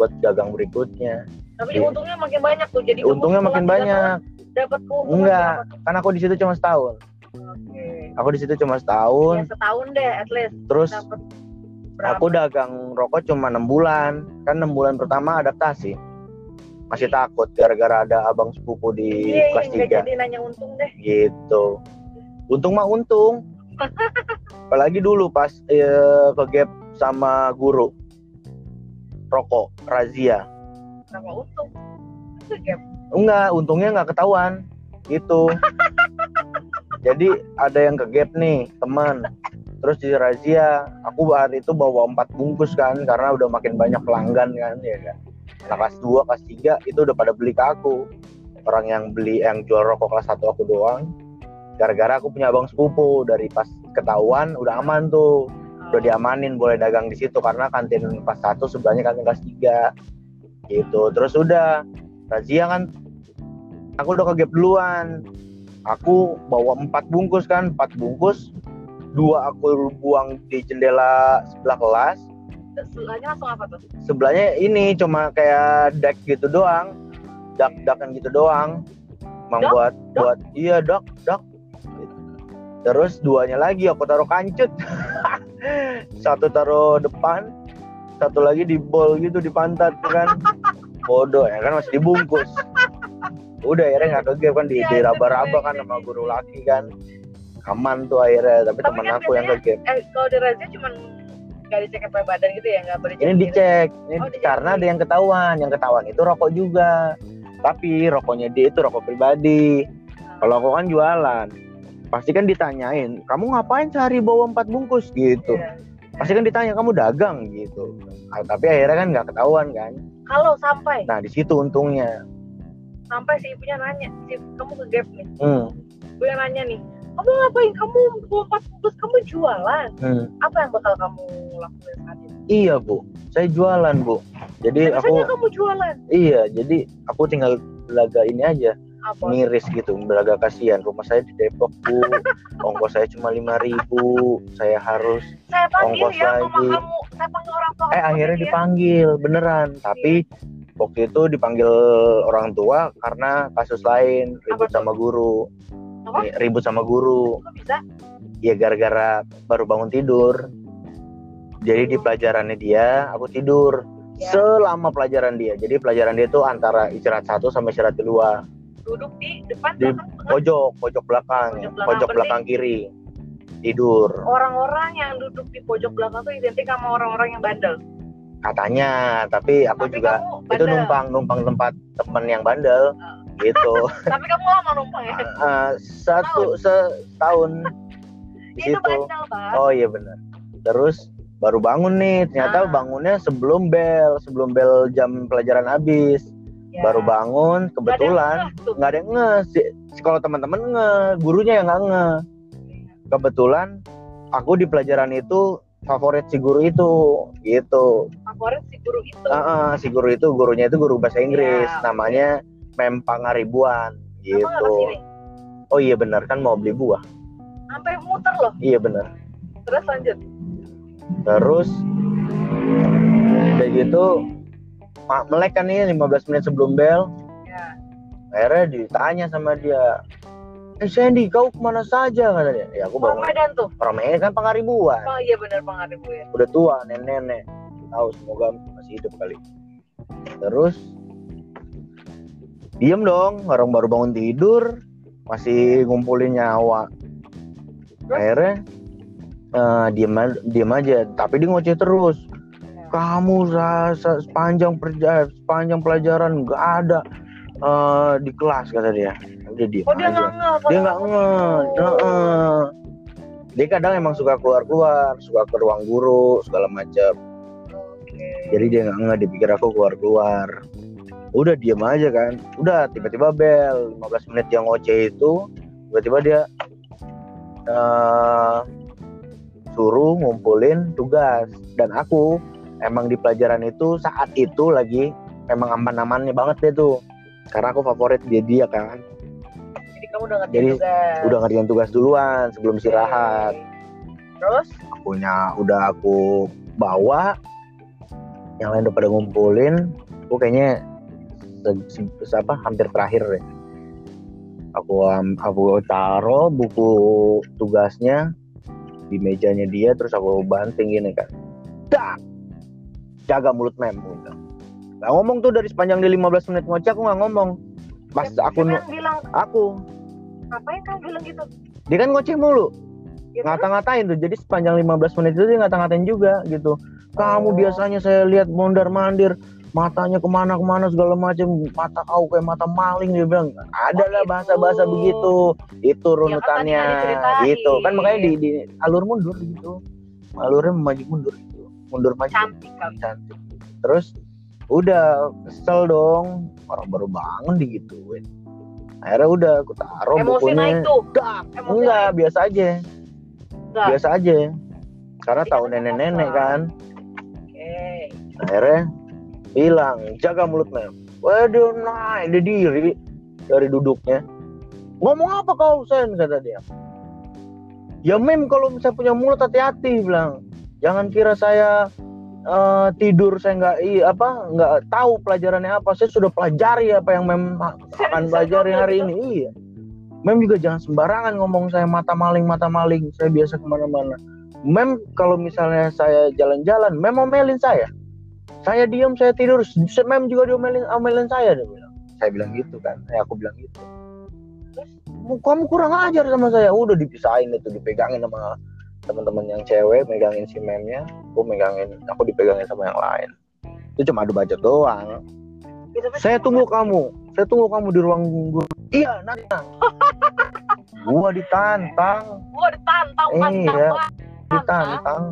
Buat dagang berikutnya tapi Iya. untungnya makin banyak tuh jadi untungnya makin tiga banyak. dapat enggak kan aku di situ cuma setahun. Oke. Aku di situ cuma ya setahun setahun deh at least. Terus berapa Aku dagang rokok cuma enam bulan, kan enam bulan pertama adaptasi. Masih takut gara-gara ada abang sepupu di iya kelas iya nggak 3 jadi nanya untung deh. Gitu. Untung mah untung. Apalagi dulu pas eh, ke gap sama guru. Rokok razia. Kenapa untung gap Enggak, untungnya nggak ketahuan gitu. Jadi ada yang ke gap nih teman. Terus di razia, aku hari itu bawa empat bungkus kan karena udah makin banyak pelanggan kan ya kan. Nah kelas 2, kelas 3 itu udah pada beli ke aku. Orang yang beli yang jual rokok kelas 1 aku doang. Gara-gara aku punya abang sepupu dari pas ketahuan udah aman tuh. udah diamanin boleh dagang di situ karena kantin kelas satu sebelahnya kantin kelas tiga gitu. Terus udah razia kan aku udah gap duluan. Aku bawa empat bungkus kan empat bungkus. Dua aku buang di jendela sebelah kelas. Sebelahnya langsung apa tuh? sebelahnya ini cuma kayak deck gitu doang. Dak dakan gitu doang. Emang Dak? buat Dak? buat iya dak dak terus duanya lagi aku taruh kancut. Satu taruh depan satu lagi di bol gitu di pantat kan bodoh ya kan? Masih dibungkus. Udah akhirnya nggak ke game kan di, Iya, di raba-raba kan sama guru laki kan. Aman tuh akhirnya tapi, Tapi teman kan aku yang ke game Eh, kalau di razia cuman nggak dicek apa badan gitu ya, nggak boleh ini dicek ini Oh, dicek. karena ada yang ketahuan yang ketahuan itu rokok juga. Tapi rokoknya dia itu rokok pribadi. Kalau aku kan jualan pasti kan ditanyain kamu ngapain sehari bawa empat bungkus? Gitu. Iya. pasti kan ditanya kamu dagang? Gitu. Ah, tapi akhirnya kan nggak ketahuan kan Kalau sampai nah di situ untungnya sampai si ibunya nanya, si kamu ke gap nih, hmm, ibu yang nanya nih, kamu ngapain? Kamu bawa empat bungkus, kamu jualan. hmm. Apa yang bakal kamu lakuin saat itu? iya bu saya jualan bu jadi Biasanya aku kamu jualan iya jadi aku tinggal belaga ini aja apa? miris gitu belaga kasihan. Rumah saya di Depok bu. Ongkos saya cuma lima ribu. Saya harus Saya panggil ongkos ya lagi. kamu, saya panggil orang tua eh akhirnya ya. dipanggil beneran. Tapi waktu itu dipanggil orang tua karena kasus lain. Ribut Apa sama guru. Apa? Ri- ribut sama guru. Kok bisa? ya gara-gara baru bangun tidur. Jadi di pelajarannya dia aku tidur. Ya. selama pelajaran dia. Jadi pelajaran dia itu antara istirahat satu sampai istirahat kedua Duduk di depan Di- belakang pojok pojok belakang Pojok belakang, pojok belakang kiri. Tidur. Orang-orang yang duduk di pojok belakang tuh identik sama orang-orang yang bandel. katanya tapi aku Tapi juga itu numpang numpang tempat temen yang bandel Oh. gitu. Tapi kamu lama numpang ya. Eh, satu setahun. di Itu situ. bandel, Pak. oh iya benar terus baru bangun nih ternyata Ah. bangunnya sebelum bel sebelum bel jam pelajaran habis Ya. baru bangun kebetulan. nggak ada yang nge. Si, si- kalau teman-teman nge gurunya yang nggak nge. Kebetulan aku di pelajaran itu favorit si guru itu gitu. Favorit si guru itu. Ah, ah, si guru itu gurunya itu guru bahasa Inggris Ya, namanya Mem Pangaribuan Kamu gitu. oh iya benar kan mau beli buah. Sampai muter loh. iya benar. Terus lanjut. terus udah gitu melek kan nih 15 menit sebelum bel. Ya. akhirnya ditanya sama dia eh Sandy kau ke mana saja? Kata dia. Ya aku Orang bangun Medan tuh. orang Medan kan Pangaribuan Oh iya benar pengaruh gue ya. udah tua nenek-nenek. Tahu semoga masih hidup kali. Terus diem dong orang baru bangun tidur masih ngumpulin nyawa. Akhirnya eh, diem diem aja. Tapi dia ngoceh terus kamu rasa sepanjang perja sepanjang pelajaran nggak ada eh, di kelas kata dia. Udah Oh dia aja. nggak ngeh. dia nggak nge Heeh. dia kadang emang suka keluar keluar suka ke ruang guru segala macam jadi dia nggak nge dia pikir aku keluar keluar udah diem aja kan. Udah tiba-tiba bel 15 menit yang ngoceh itu tiba-tiba dia eh, suruh ngumpulin tugas. Dan aku emang di pelajaran itu saat itu lagi memang aman-amannya banget deh tuh. Karena aku favorit dia dia kan. Jadi kamu udah ngerti Jadi, juga. udah ngerjain tugas duluan sebelum istirahat. Terus? punya udah aku bawa yang lain udah pada ngumpulin. Aku kayaknya se- se- apa hampir terakhir deh. Aku am- aku taruh buku tugasnya di mejanya dia terus aku banting gini kan. Dak jaga mulut mem gitu. Nggak ngomong tuh dari sepanjang di 15 menit ngoceh aku nggak ngomong. Pas aku Siapa nu- yang bilang aku. Ngapain kamu bilang gitu? dia kan ngoceh mulu. Ya, ngata-ngatain tuh. Jadi sepanjang 15 menit itu dia ngata-ngatain juga gitu. Kamu Oh. biasanya saya lihat mondar mandir matanya ke mana-kemana segala macam mata kau kayak mata maling dia bilang. Ada Oh, lah gitu. bahasa-bahasa begitu. Itu runutannya. tadi diceritain. gitu. Kan makanya di, di alur mundur gitu. Alurnya maju mundur mundur maju. Cantik kamu. cantik. Terus udah kesel dong. Orang baru bangun digituin. Akhirnya udah aku taruh Emosi bukunya. naik tuh. Dak, Emosi enggak naik. biasa aja. Enggak. biasa aja. Karena tahu nenek-nenek kan. Oke. akhirnya bilang jaga mulut mem waduh naik dia diri dari duduknya. Ngomong apa kau sen? kata dia. Ya mem kalau misalnya punya mulut hati-hati bilang jangan kira saya eh, tidur saya nggak i apa nggak tahu pelajarannya apa. Saya sudah pelajari apa yang mem akan pelajari hari ini. Iya. Mem juga jangan sembarangan ngomong saya mata maling mata maling. Saya biasa ke mana-mana. Mem kalau misalnya saya jalan-jalan mem omelin saya. Saya diam saya tidur. Mem juga diomelin omelin saya dia bilang. Saya bilang gitu kan. Eh, aku bilang gitu. Kamu kurang ajar sama saya. Udah dipisahin itu dipegangin sama teman-teman yang cewek megangin si memnya aku megangin aku dipegangin sama yang lain. Itu cuma adu bacot doang. Gitu, saya tunggu kamu. Saya tunggu kamu di ruang guru. Iya nanti gua ditantang. Gua ditantang Iya. pantang banget. ditantang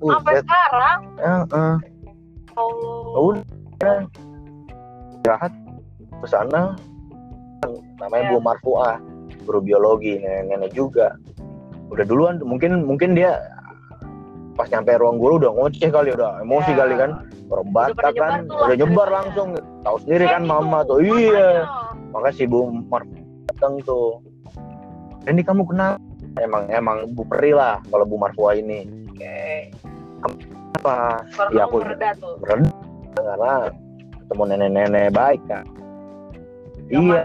sampai Buset. sekarang? Eh, eh. Allah udah. Jahat. Ke sana namanya Ya. Bu Marfuah. Guru biologi nenek-nenek juga udah duluan mungkin mungkin dia pas nyampe ruang guru udah ngoceh kali udah emosi Ya. kali kan. Batak kan nyebar udah nyebar ceritanya. langsung. Tahu sendiri kan gitu, mama tuh. Iya. Makanya. maka si Bu Marfuah datang tuh. Ini kamu kenal? Emang emang Bu Peri lah kalau Bu Marfuah ini. Oke. apa? Iya, kamu aku- mereda tuh. karena ketemu nenek-nenek baik kan Yang iya.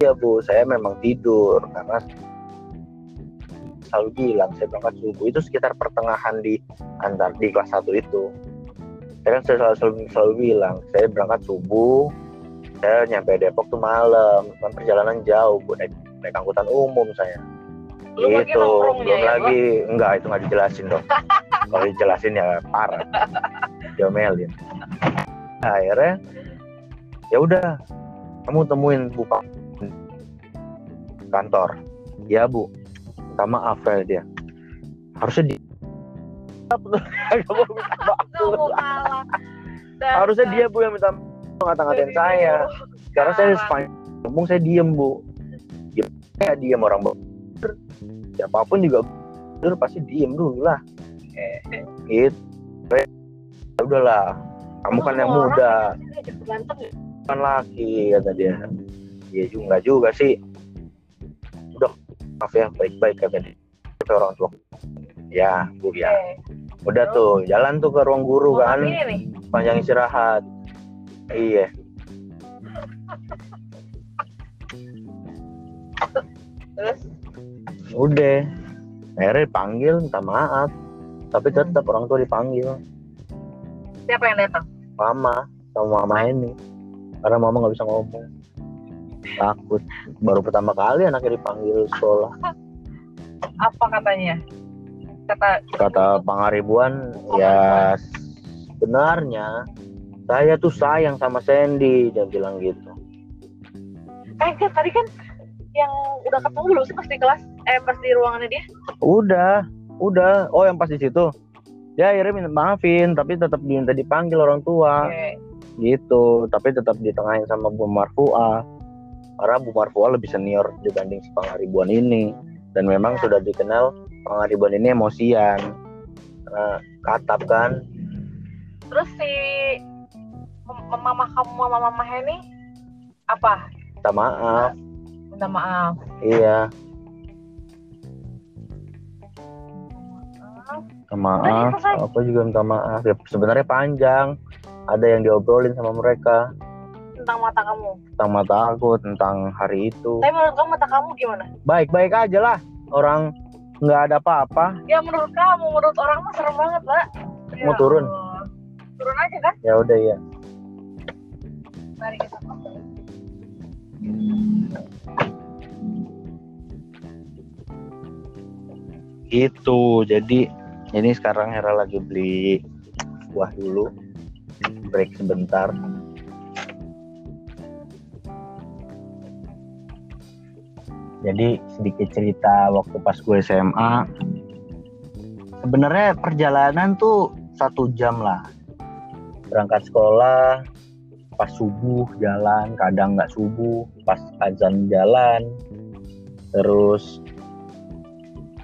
iya bu. Saya memang tidur karena selalu bilang saya berangkat subuh. Itu sekitar pertengahan di antar di kelas 1 itu. Saya kan selalu, selalu, selalu bilang saya berangkat subuh saya nyampe Depok tuh malam kan perjalanan jauh bu naik, naik angkutan umum saya. Itu belum ya, lagi enggak itu nggak dijelasin dong. Kalau dijelasin ya parah. Diomelin. Nah, akhirnya ya udah kamu temuin bu kantor. Ya bu maaf ya dia. Harusnya di harusnya dia bu yang minta ngata-ngatain saya. Karena saya sepanjang ngomong saya diem bu. Diem. Saya diem orang bener siapa pun juga bener pasti diem dulu lah. Gitu. Ya udahlah. Kamu kan yang muda. ya. kan laki kata dia. Iya juga nggak juga sih maaf ya baik-baik kata dia Kata orang tua. Ya bu ya. Udah tuh jalan tuh ke ruang guru Mau kan. ini panjang istirahat. Iya. Terus? Udah. Akhirnya dipanggil minta maaf. Tapi tetap orang tua dipanggil. Siapa yang datang? mama sama mama ini. Karena mama nggak bisa ngomong takut. Baru pertama kali anaknya dipanggil sekolah. Apa katanya? Kata kata pangaribuan ya sebenarnya saya tuh sayang sama Sandy dia bilang gitu. Eh kan tadi kan yang udah ketemu belum sih pas di kelas eh pas di ruangannya dia? Udah udah. Oh yang pas di situ? Ya akhirnya minta maafin tapi tetap diminta dipanggil orang tua. Oke. gitu tapi tetap ditengahin sama Bu Marfuah karena Bu Marfuah lebih senior dibanding si Pangaribuan ini. Dan memang sudah dikenal Pangaribuan ini emosian. Karena katap kan. Terus si mama kamu mama mama ini apa? Minta maaf. Minta maaf. Iya. Minta maaf. Aku juga minta maaf. Ya sebenarnya panjang. Ada yang diobrolin sama mereka tentang mata kamu tentang mata aku tentang hari itu tapi menurut kamu mata kamu gimana baik-baik aja lah orang nggak ada apa-apa ya menurut kamu menurut orang mah serem banget lah Ya Mau turun? Allah. turun aja kan ya udah ya mari kita Gitu. Jadi ini sekarang Hera lagi beli buah dulu. Break sebentar. Jadi sedikit cerita waktu pas gue SMA. Sebenarnya perjalanan tuh satu jam lah. Berangkat sekolah, pas subuh jalan, kadang nggak subuh, pas azan jalan, terus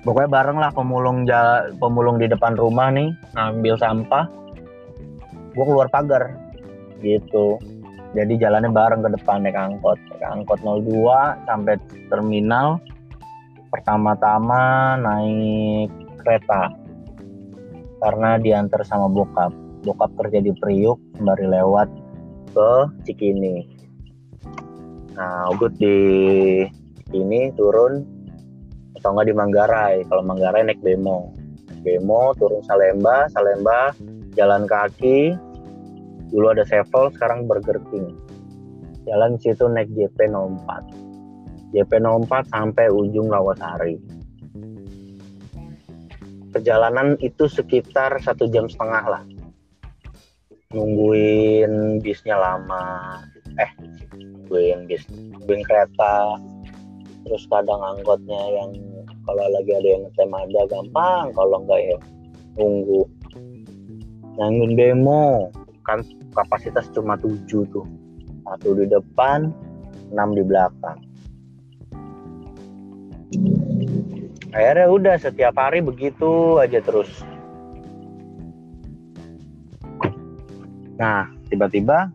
pokoknya bareng lah pemulung ja- pemulung di depan rumah nih ngambil sampah gue keluar pagar gitu jadi jalannya bareng ke depan naik angkot. Naik angkot 02 sampai terminal pertama-tama naik kereta. Karena diantar sama bokap. Bokap kerja di Priuk sembari lewat ke Cikini. Nah Ugut di Cikini turun atau enggak di Manggarai. Kalau Manggarai naik bemo. Naik bemo turun Salemba. Salemba jalan kaki dulu ada Sevel sekarang Burger King. Jalan situ naik JP 04 JP 04 sampai ujung Rawasari perjalanan itu sekitar satu jam setengah lah. Nungguin bisnya lama. Eh nungguin bis nungguin kereta. Terus kadang angkotnya yang kalau lagi ada yang ngetem ada gampang. Kalau enggak ya nunggu. Nanggung demo kan kapasitas cuma tujuh tuh. Satu di depan enam di belakang. Akhirnya udah setiap hari begitu aja terus. Nah tiba-tiba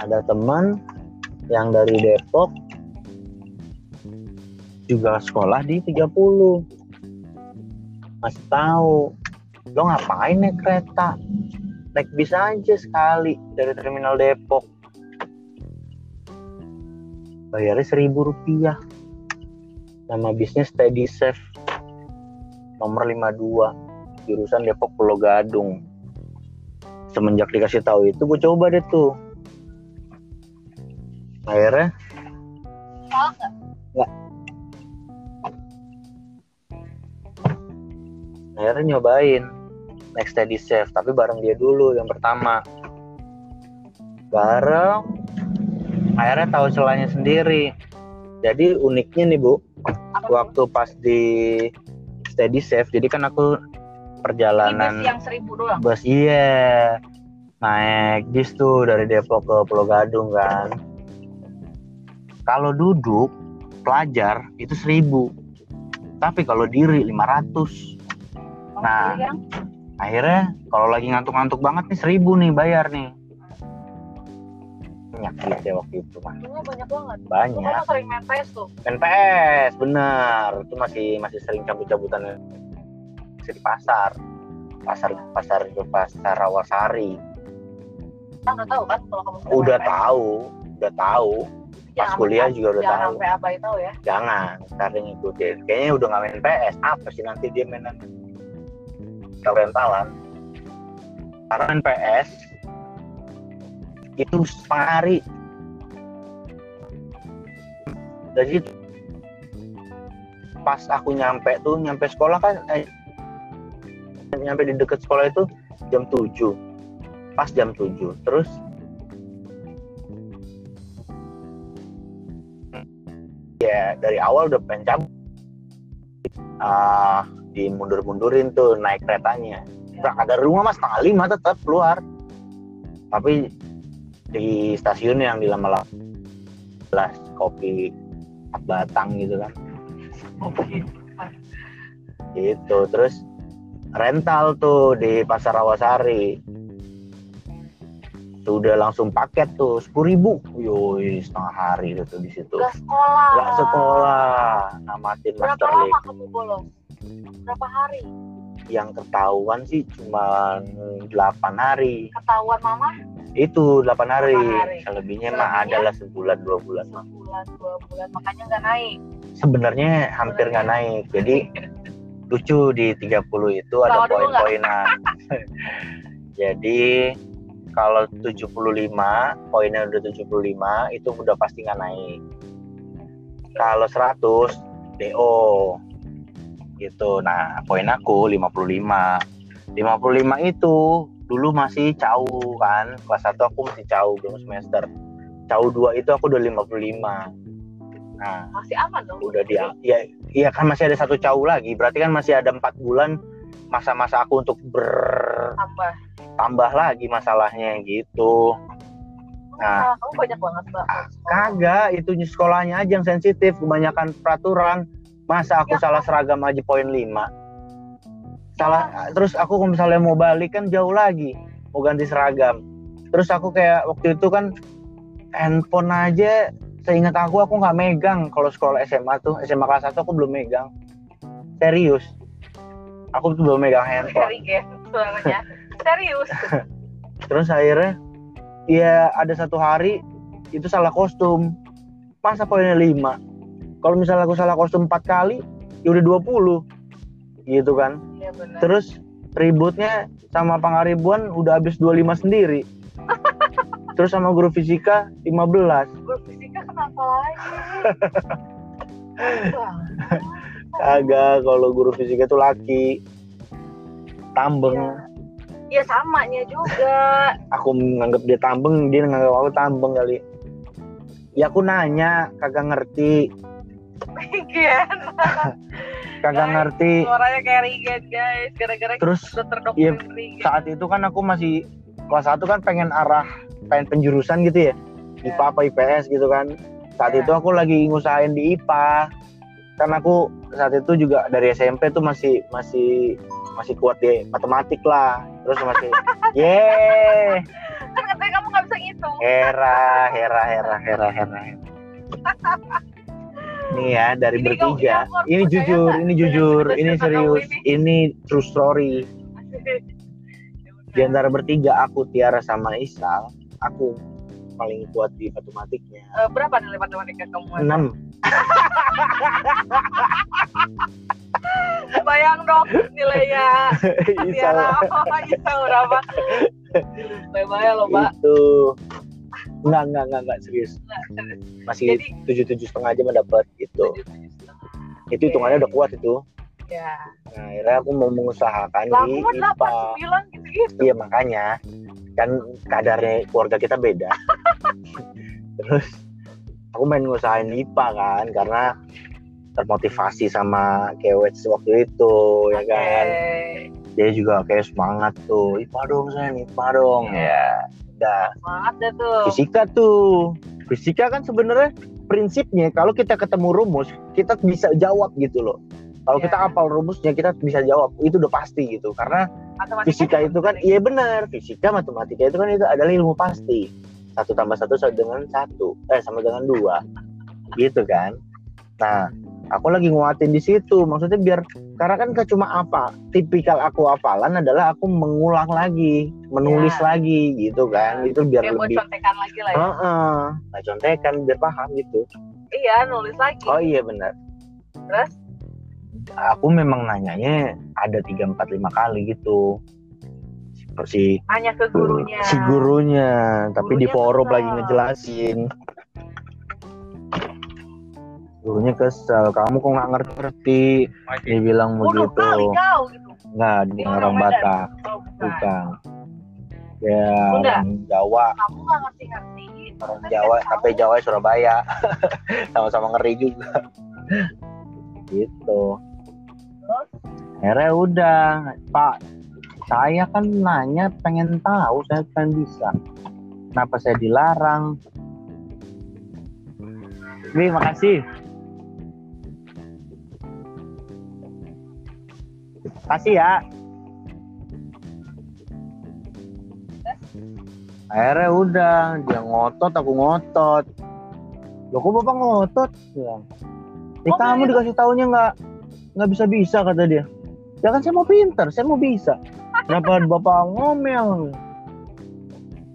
ada teman yang dari Depok juga sekolah di 30 masih tahu lo ngapain naik kereta naik bis aja sekali dari terminal Depok. Bayarnya seribu rupiah. Nama bisnya Steady Safe. Nomor 52 jurusan Depok Pulau Gadung. Semenjak dikasih tahu itu gue coba deh tuh. Akhirnya salah nggak. Akhirnya nyobain next steady safe tapi bareng dia dulu yang pertama. Bareng akhirnya tahu celahnya sendiri. Jadi uniknya nih bu apa waktu pas di steady safe jadi kan aku Ini perjalanan bis yang seribu doang? Bus iya. Naik bis tuh dari Depok ke Pulau Gadung kan. Kalau duduk pelajar itu seribu. Tapi kalau diri 500 Kalau Nah. yang akhirnya kalau lagi ngantuk-ngantuk banget nih seribu nih bayar nih. Banyak ya waktu itu mah banyak banget. Banyak. Kamu sering main PS tuh. NPS bener. Itu masih masih sering cabut-cabutan. Masih di pasar. Pasar pasar itu pasar Rawasari Kan udah tahu kan kalau kamu udah main PS. tahu udah tahu. Pas Jangan kuliah juga udah jangan tahu. sampai abai tahu ya. Jangan sering ngikutin. Kayaknya udah nggak main PS apa sih nanti dia mainan rentalan karena main PS itu setengah hari jadi pas aku nyampe tuh nyampe sekolah kan eh, nyampe di dekat sekolah itu jam 7 pas jam 7 terus ya dari awal udah pengen cabut. Ah dimundur-mundurin tuh naik keretanya. Berangkat dari rumah mas. Setengah lima tetap keluar. Tapi di stasiun yang di lama-lama gelas kopi empat batang gitu kan. Oke. gitu. Terus rental tuh di pasar Rawasari. Sudah langsung paket tuh sepuluh ribu. Yoi setengah hari itu tuh di situ. Gak sekolah. Nggak sekolah. Namatin Berapa lama kamu bolos? Berapa hari? yang ketahuan sih cuma 8 hari Ketahuan mama? itu 8 hari, Delapan hari. selebihnya mah adalah sebulan dua bulan Sebulan, dua bulan, makanya nggak naik. sebenarnya hampir nggak naik jadi lucu di 30 itu ada dulu nggak? poin-poinan jadi kalau 75 poinnya udah 75 itu udah pasti nggak naik kalau 100 DO gitu nah poin aku 55 55 itu dulu masih jauh kan kelas 1 aku masih jauh belum semester jauh 2 itu aku udah 55 nah Masih aman dong. udah dia ya iya kan masih ada satu jauh lagi berarti kan masih ada empat bulan masa-masa aku untuk bertambah Tambah. lagi masalahnya gitu Nah. Nah, kamu banyak banget mbak. kagak itu sekolahnya aja yang sensitif kebanyakan peraturan masa aku Ya. salah seragam aja poin 5 salah terus aku kalau misalnya mau balik kan jauh lagi mau ganti seragam. Terus aku kayak waktu itu kan handphone aja seingat aku aku nggak megang. Kalau sekolah SMA tuh SMA kelas 1 aku belum megang. Serius. Aku tuh belum megang handphone. Suaranya. Serius. Terus akhirnya ya ada satu hari itu salah kostum. Masa poinnya 5 kalau misalnya aku salah kostum 4 kali ya udah 20 gitu kan. Iya benar. Terus ributnya sama pangaribuan udah habis 25 sendiri. Terus sama guru fisika 15 gue fisika kenapa lagi? Kagak kalau guru fisika itu laki. Tambeng. Iya. Samanya juga. aku menganggap dia tambeng dia nganggap aku tambeng kali. Ya aku nanya kagak ngerti Regen. kagak Guys, ngerti Suaranya kayak Regen guys. Gara-gara terus Regen. saat itu kan aku masih kelas satu kan pengen arah pengen penjurusan gitu ya Ya. IPA apa IPS gitu kan saat Ya. itu aku lagi ngusahain di IPA kan aku saat itu juga dari SMP tuh masih masih masih kuat di matematik lah terus masih ye Kan katanya kamu nggak bisa ngitung. hera hera hera hera hera Nih ya dari Ini bertiga. Ini percaya jujur, ini jujur, ini serius, ini? ini true story. Di antara bertiga aku Tiara sama Isal, aku paling kuat di matematiknya. Eh, berapa nilai matematika kamu? 6. Bayang dong nilainya. Isal Tiara apa Isa berapa? Bayang loh, Mbak. itu enggak enggak enggak enggak serius. Masih Jadi- tujuh tujuh setengah aja mendapat gitu. Itu hitungannya udah kuat itu. Ya. Nah, akhirnya aku mau mengusahakan Lah, di IPA. 8 9 gitu-gitu. Iya makanya kan kadarnya keluarga kita beda. Terus aku main ngusahain IPA kan karena termotivasi sama kewet waktu itu ya kan. Dia juga kayak semangat tuh. IPA dong saya IPA dong. Ya Semangat deh tuh. Fisika tuh. Fisika kan sebenarnya prinsipnya kalau kita ketemu rumus kita bisa jawab gitu loh. Kalau Iya. kita hafal rumusnya kita bisa jawab. Itu udah pasti gitu. Karena Matematika fisika juga itu kan iya benar. Fisika matematika itu kan itu adalah ilmu pasti. Satu tambah satu sama dengan satu. Eh sama dengan dua. Gitu kan. Nah aku lagi nguatin di situ maksudnya biar karena kan gak cuma apa tipikal aku hafalan adalah aku mengulang lagi menulis Ya. lagi gitu kan itu biar buat lebih contekan lagi lah ya. Heeh. nah contekan biar paham gitu Iya, nulis lagi. oh iya benar Terus? aku memang nanyanya ada tiga empat lima kali gitu si Hanya ke gurunya. si gurunya tapi di Gurunya forum kesel. lagi ngejelasin gurunya kesel. Kamu kok nggak ngerti? Dia bilang begitu. gitu. nggak di Dia orang. Batak. Oh, bukan. ya orang Jawa. Kamu nggak ngerti-ngerti. orang Kan Jawa tapi Jawa Surabaya. Sama-sama ngeri juga. Gitu. Akhirnya udah Pak saya kan nanya pengen tahu saya pengen bisa. Kenapa saya dilarang? Nih makasih kasih ya. Akhirnya udah dia ngotot aku ngotot. Loh kok bapak ngotot? Bilang eh Oh, kamu gitu? dikasih taunya nggak nggak bisa bisa kata dia. Ya kan saya mau pinter saya mau bisa. Kenapa bapak ngomel?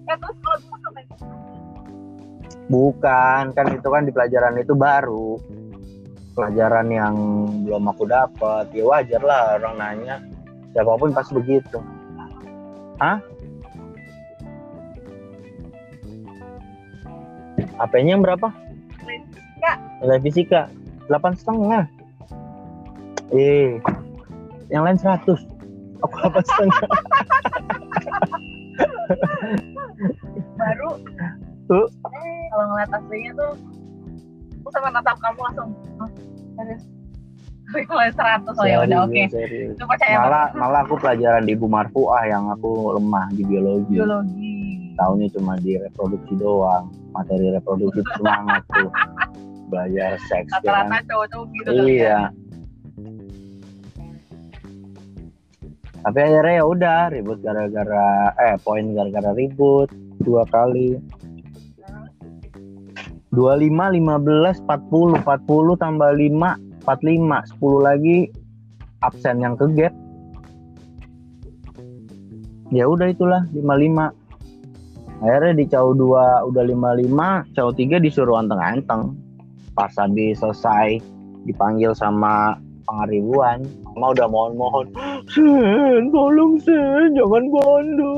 Ya, terus kalau bukan kan itu kan di pelajaran itu baru pelajaran yang belum aku dapat ya wajar lah orang nanya siapa pun pasti begitu Hah? HP-nya yang berapa? Nilai fisika delapan setengah. Eh, yang lain 100 Aku delapan setengah. baru Tuh. eh, kalau ngeliat aslinya tuh aku sampai natap kamu langsung. Serius. Mulai seratus. Oh ya udah oke. okay. malah malah aku pelajaran di Ibu Marfuah yang aku lemah di biologi. Biologi. Tahunya cuma di reproduksi doang. Materi reproduksi semangat tuh. Belajar seks ya kan? rata-rata cowok-cowok gitu kan, iya. kan? tapi akhirnya ya udah ribut gara-gara eh poin gara-gara ribut dua kali. 25 15 40 40 tambah 5 45 10 lagi absen yang ke gap. Ya udah itulah 55 akhirnya di caw 2 udah 55 caw 3 disuruh anteng-anteng. Pas habis selesai dipanggil sama pengaribuan. Mama udah mohon-mohon Sen tolong Sen jangan bandel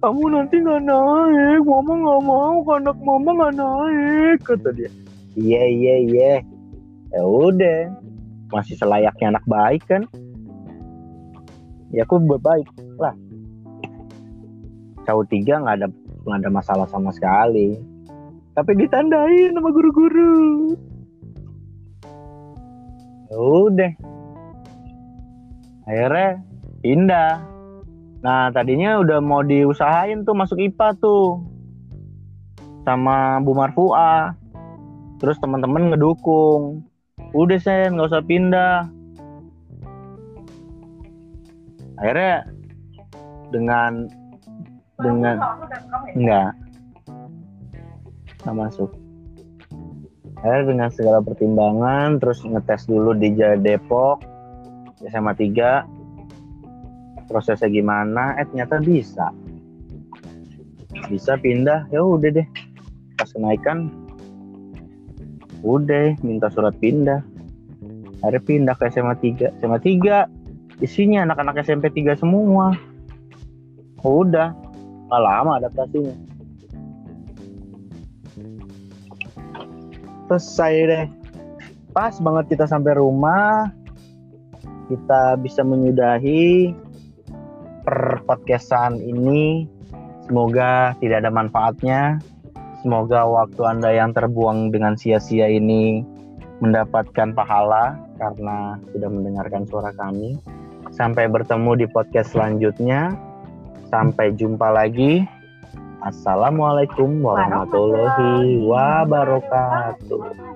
kamu nanti nggak naik. Mama nggak mau. Anak mama nggak naik kata dia. Iya iya iya. Ya udah. Masih selayaknya anak baik kan? Ya aku berbaik lah. Caw tiga nggak ada nggak ada masalah sama sekali. Tapi ditandain sama guru-guru. Ya udah. Akhirnya pindah nah tadinya udah mau diusahain tuh masuk IPA tuh. Sama Bu Marfua. Terus teman-teman ngedukung. Udah sen nggak usah pindah. Akhirnya dengan dengan enggak. Nggak masuk. Akhirnya dengan segala pertimbangan terus ngetes dulu di Depok SMA 3 prosesnya gimana? Eh ternyata bisa. Bisa pindah. Ya udah deh. Pas kenaikan udah minta surat pindah. Akhirnya pindah ke SMA 3 SMA 3 isinya anak-anak SMP 3 semua. Udah. Gak lama adaptasinya. Selesai deh. Pas banget kita sampai rumah. Kita bisa menyudahi per podcastan ini. Semoga tidak ada manfaatnya. Semoga waktu anda yang terbuang dengan sia-sia ini mendapatkan pahala karena sudah mendengarkan suara kami. Sampai bertemu di podcast selanjutnya. Sampai jumpa lagi. Assalamualaikum warahmatullahi wabarakatuh.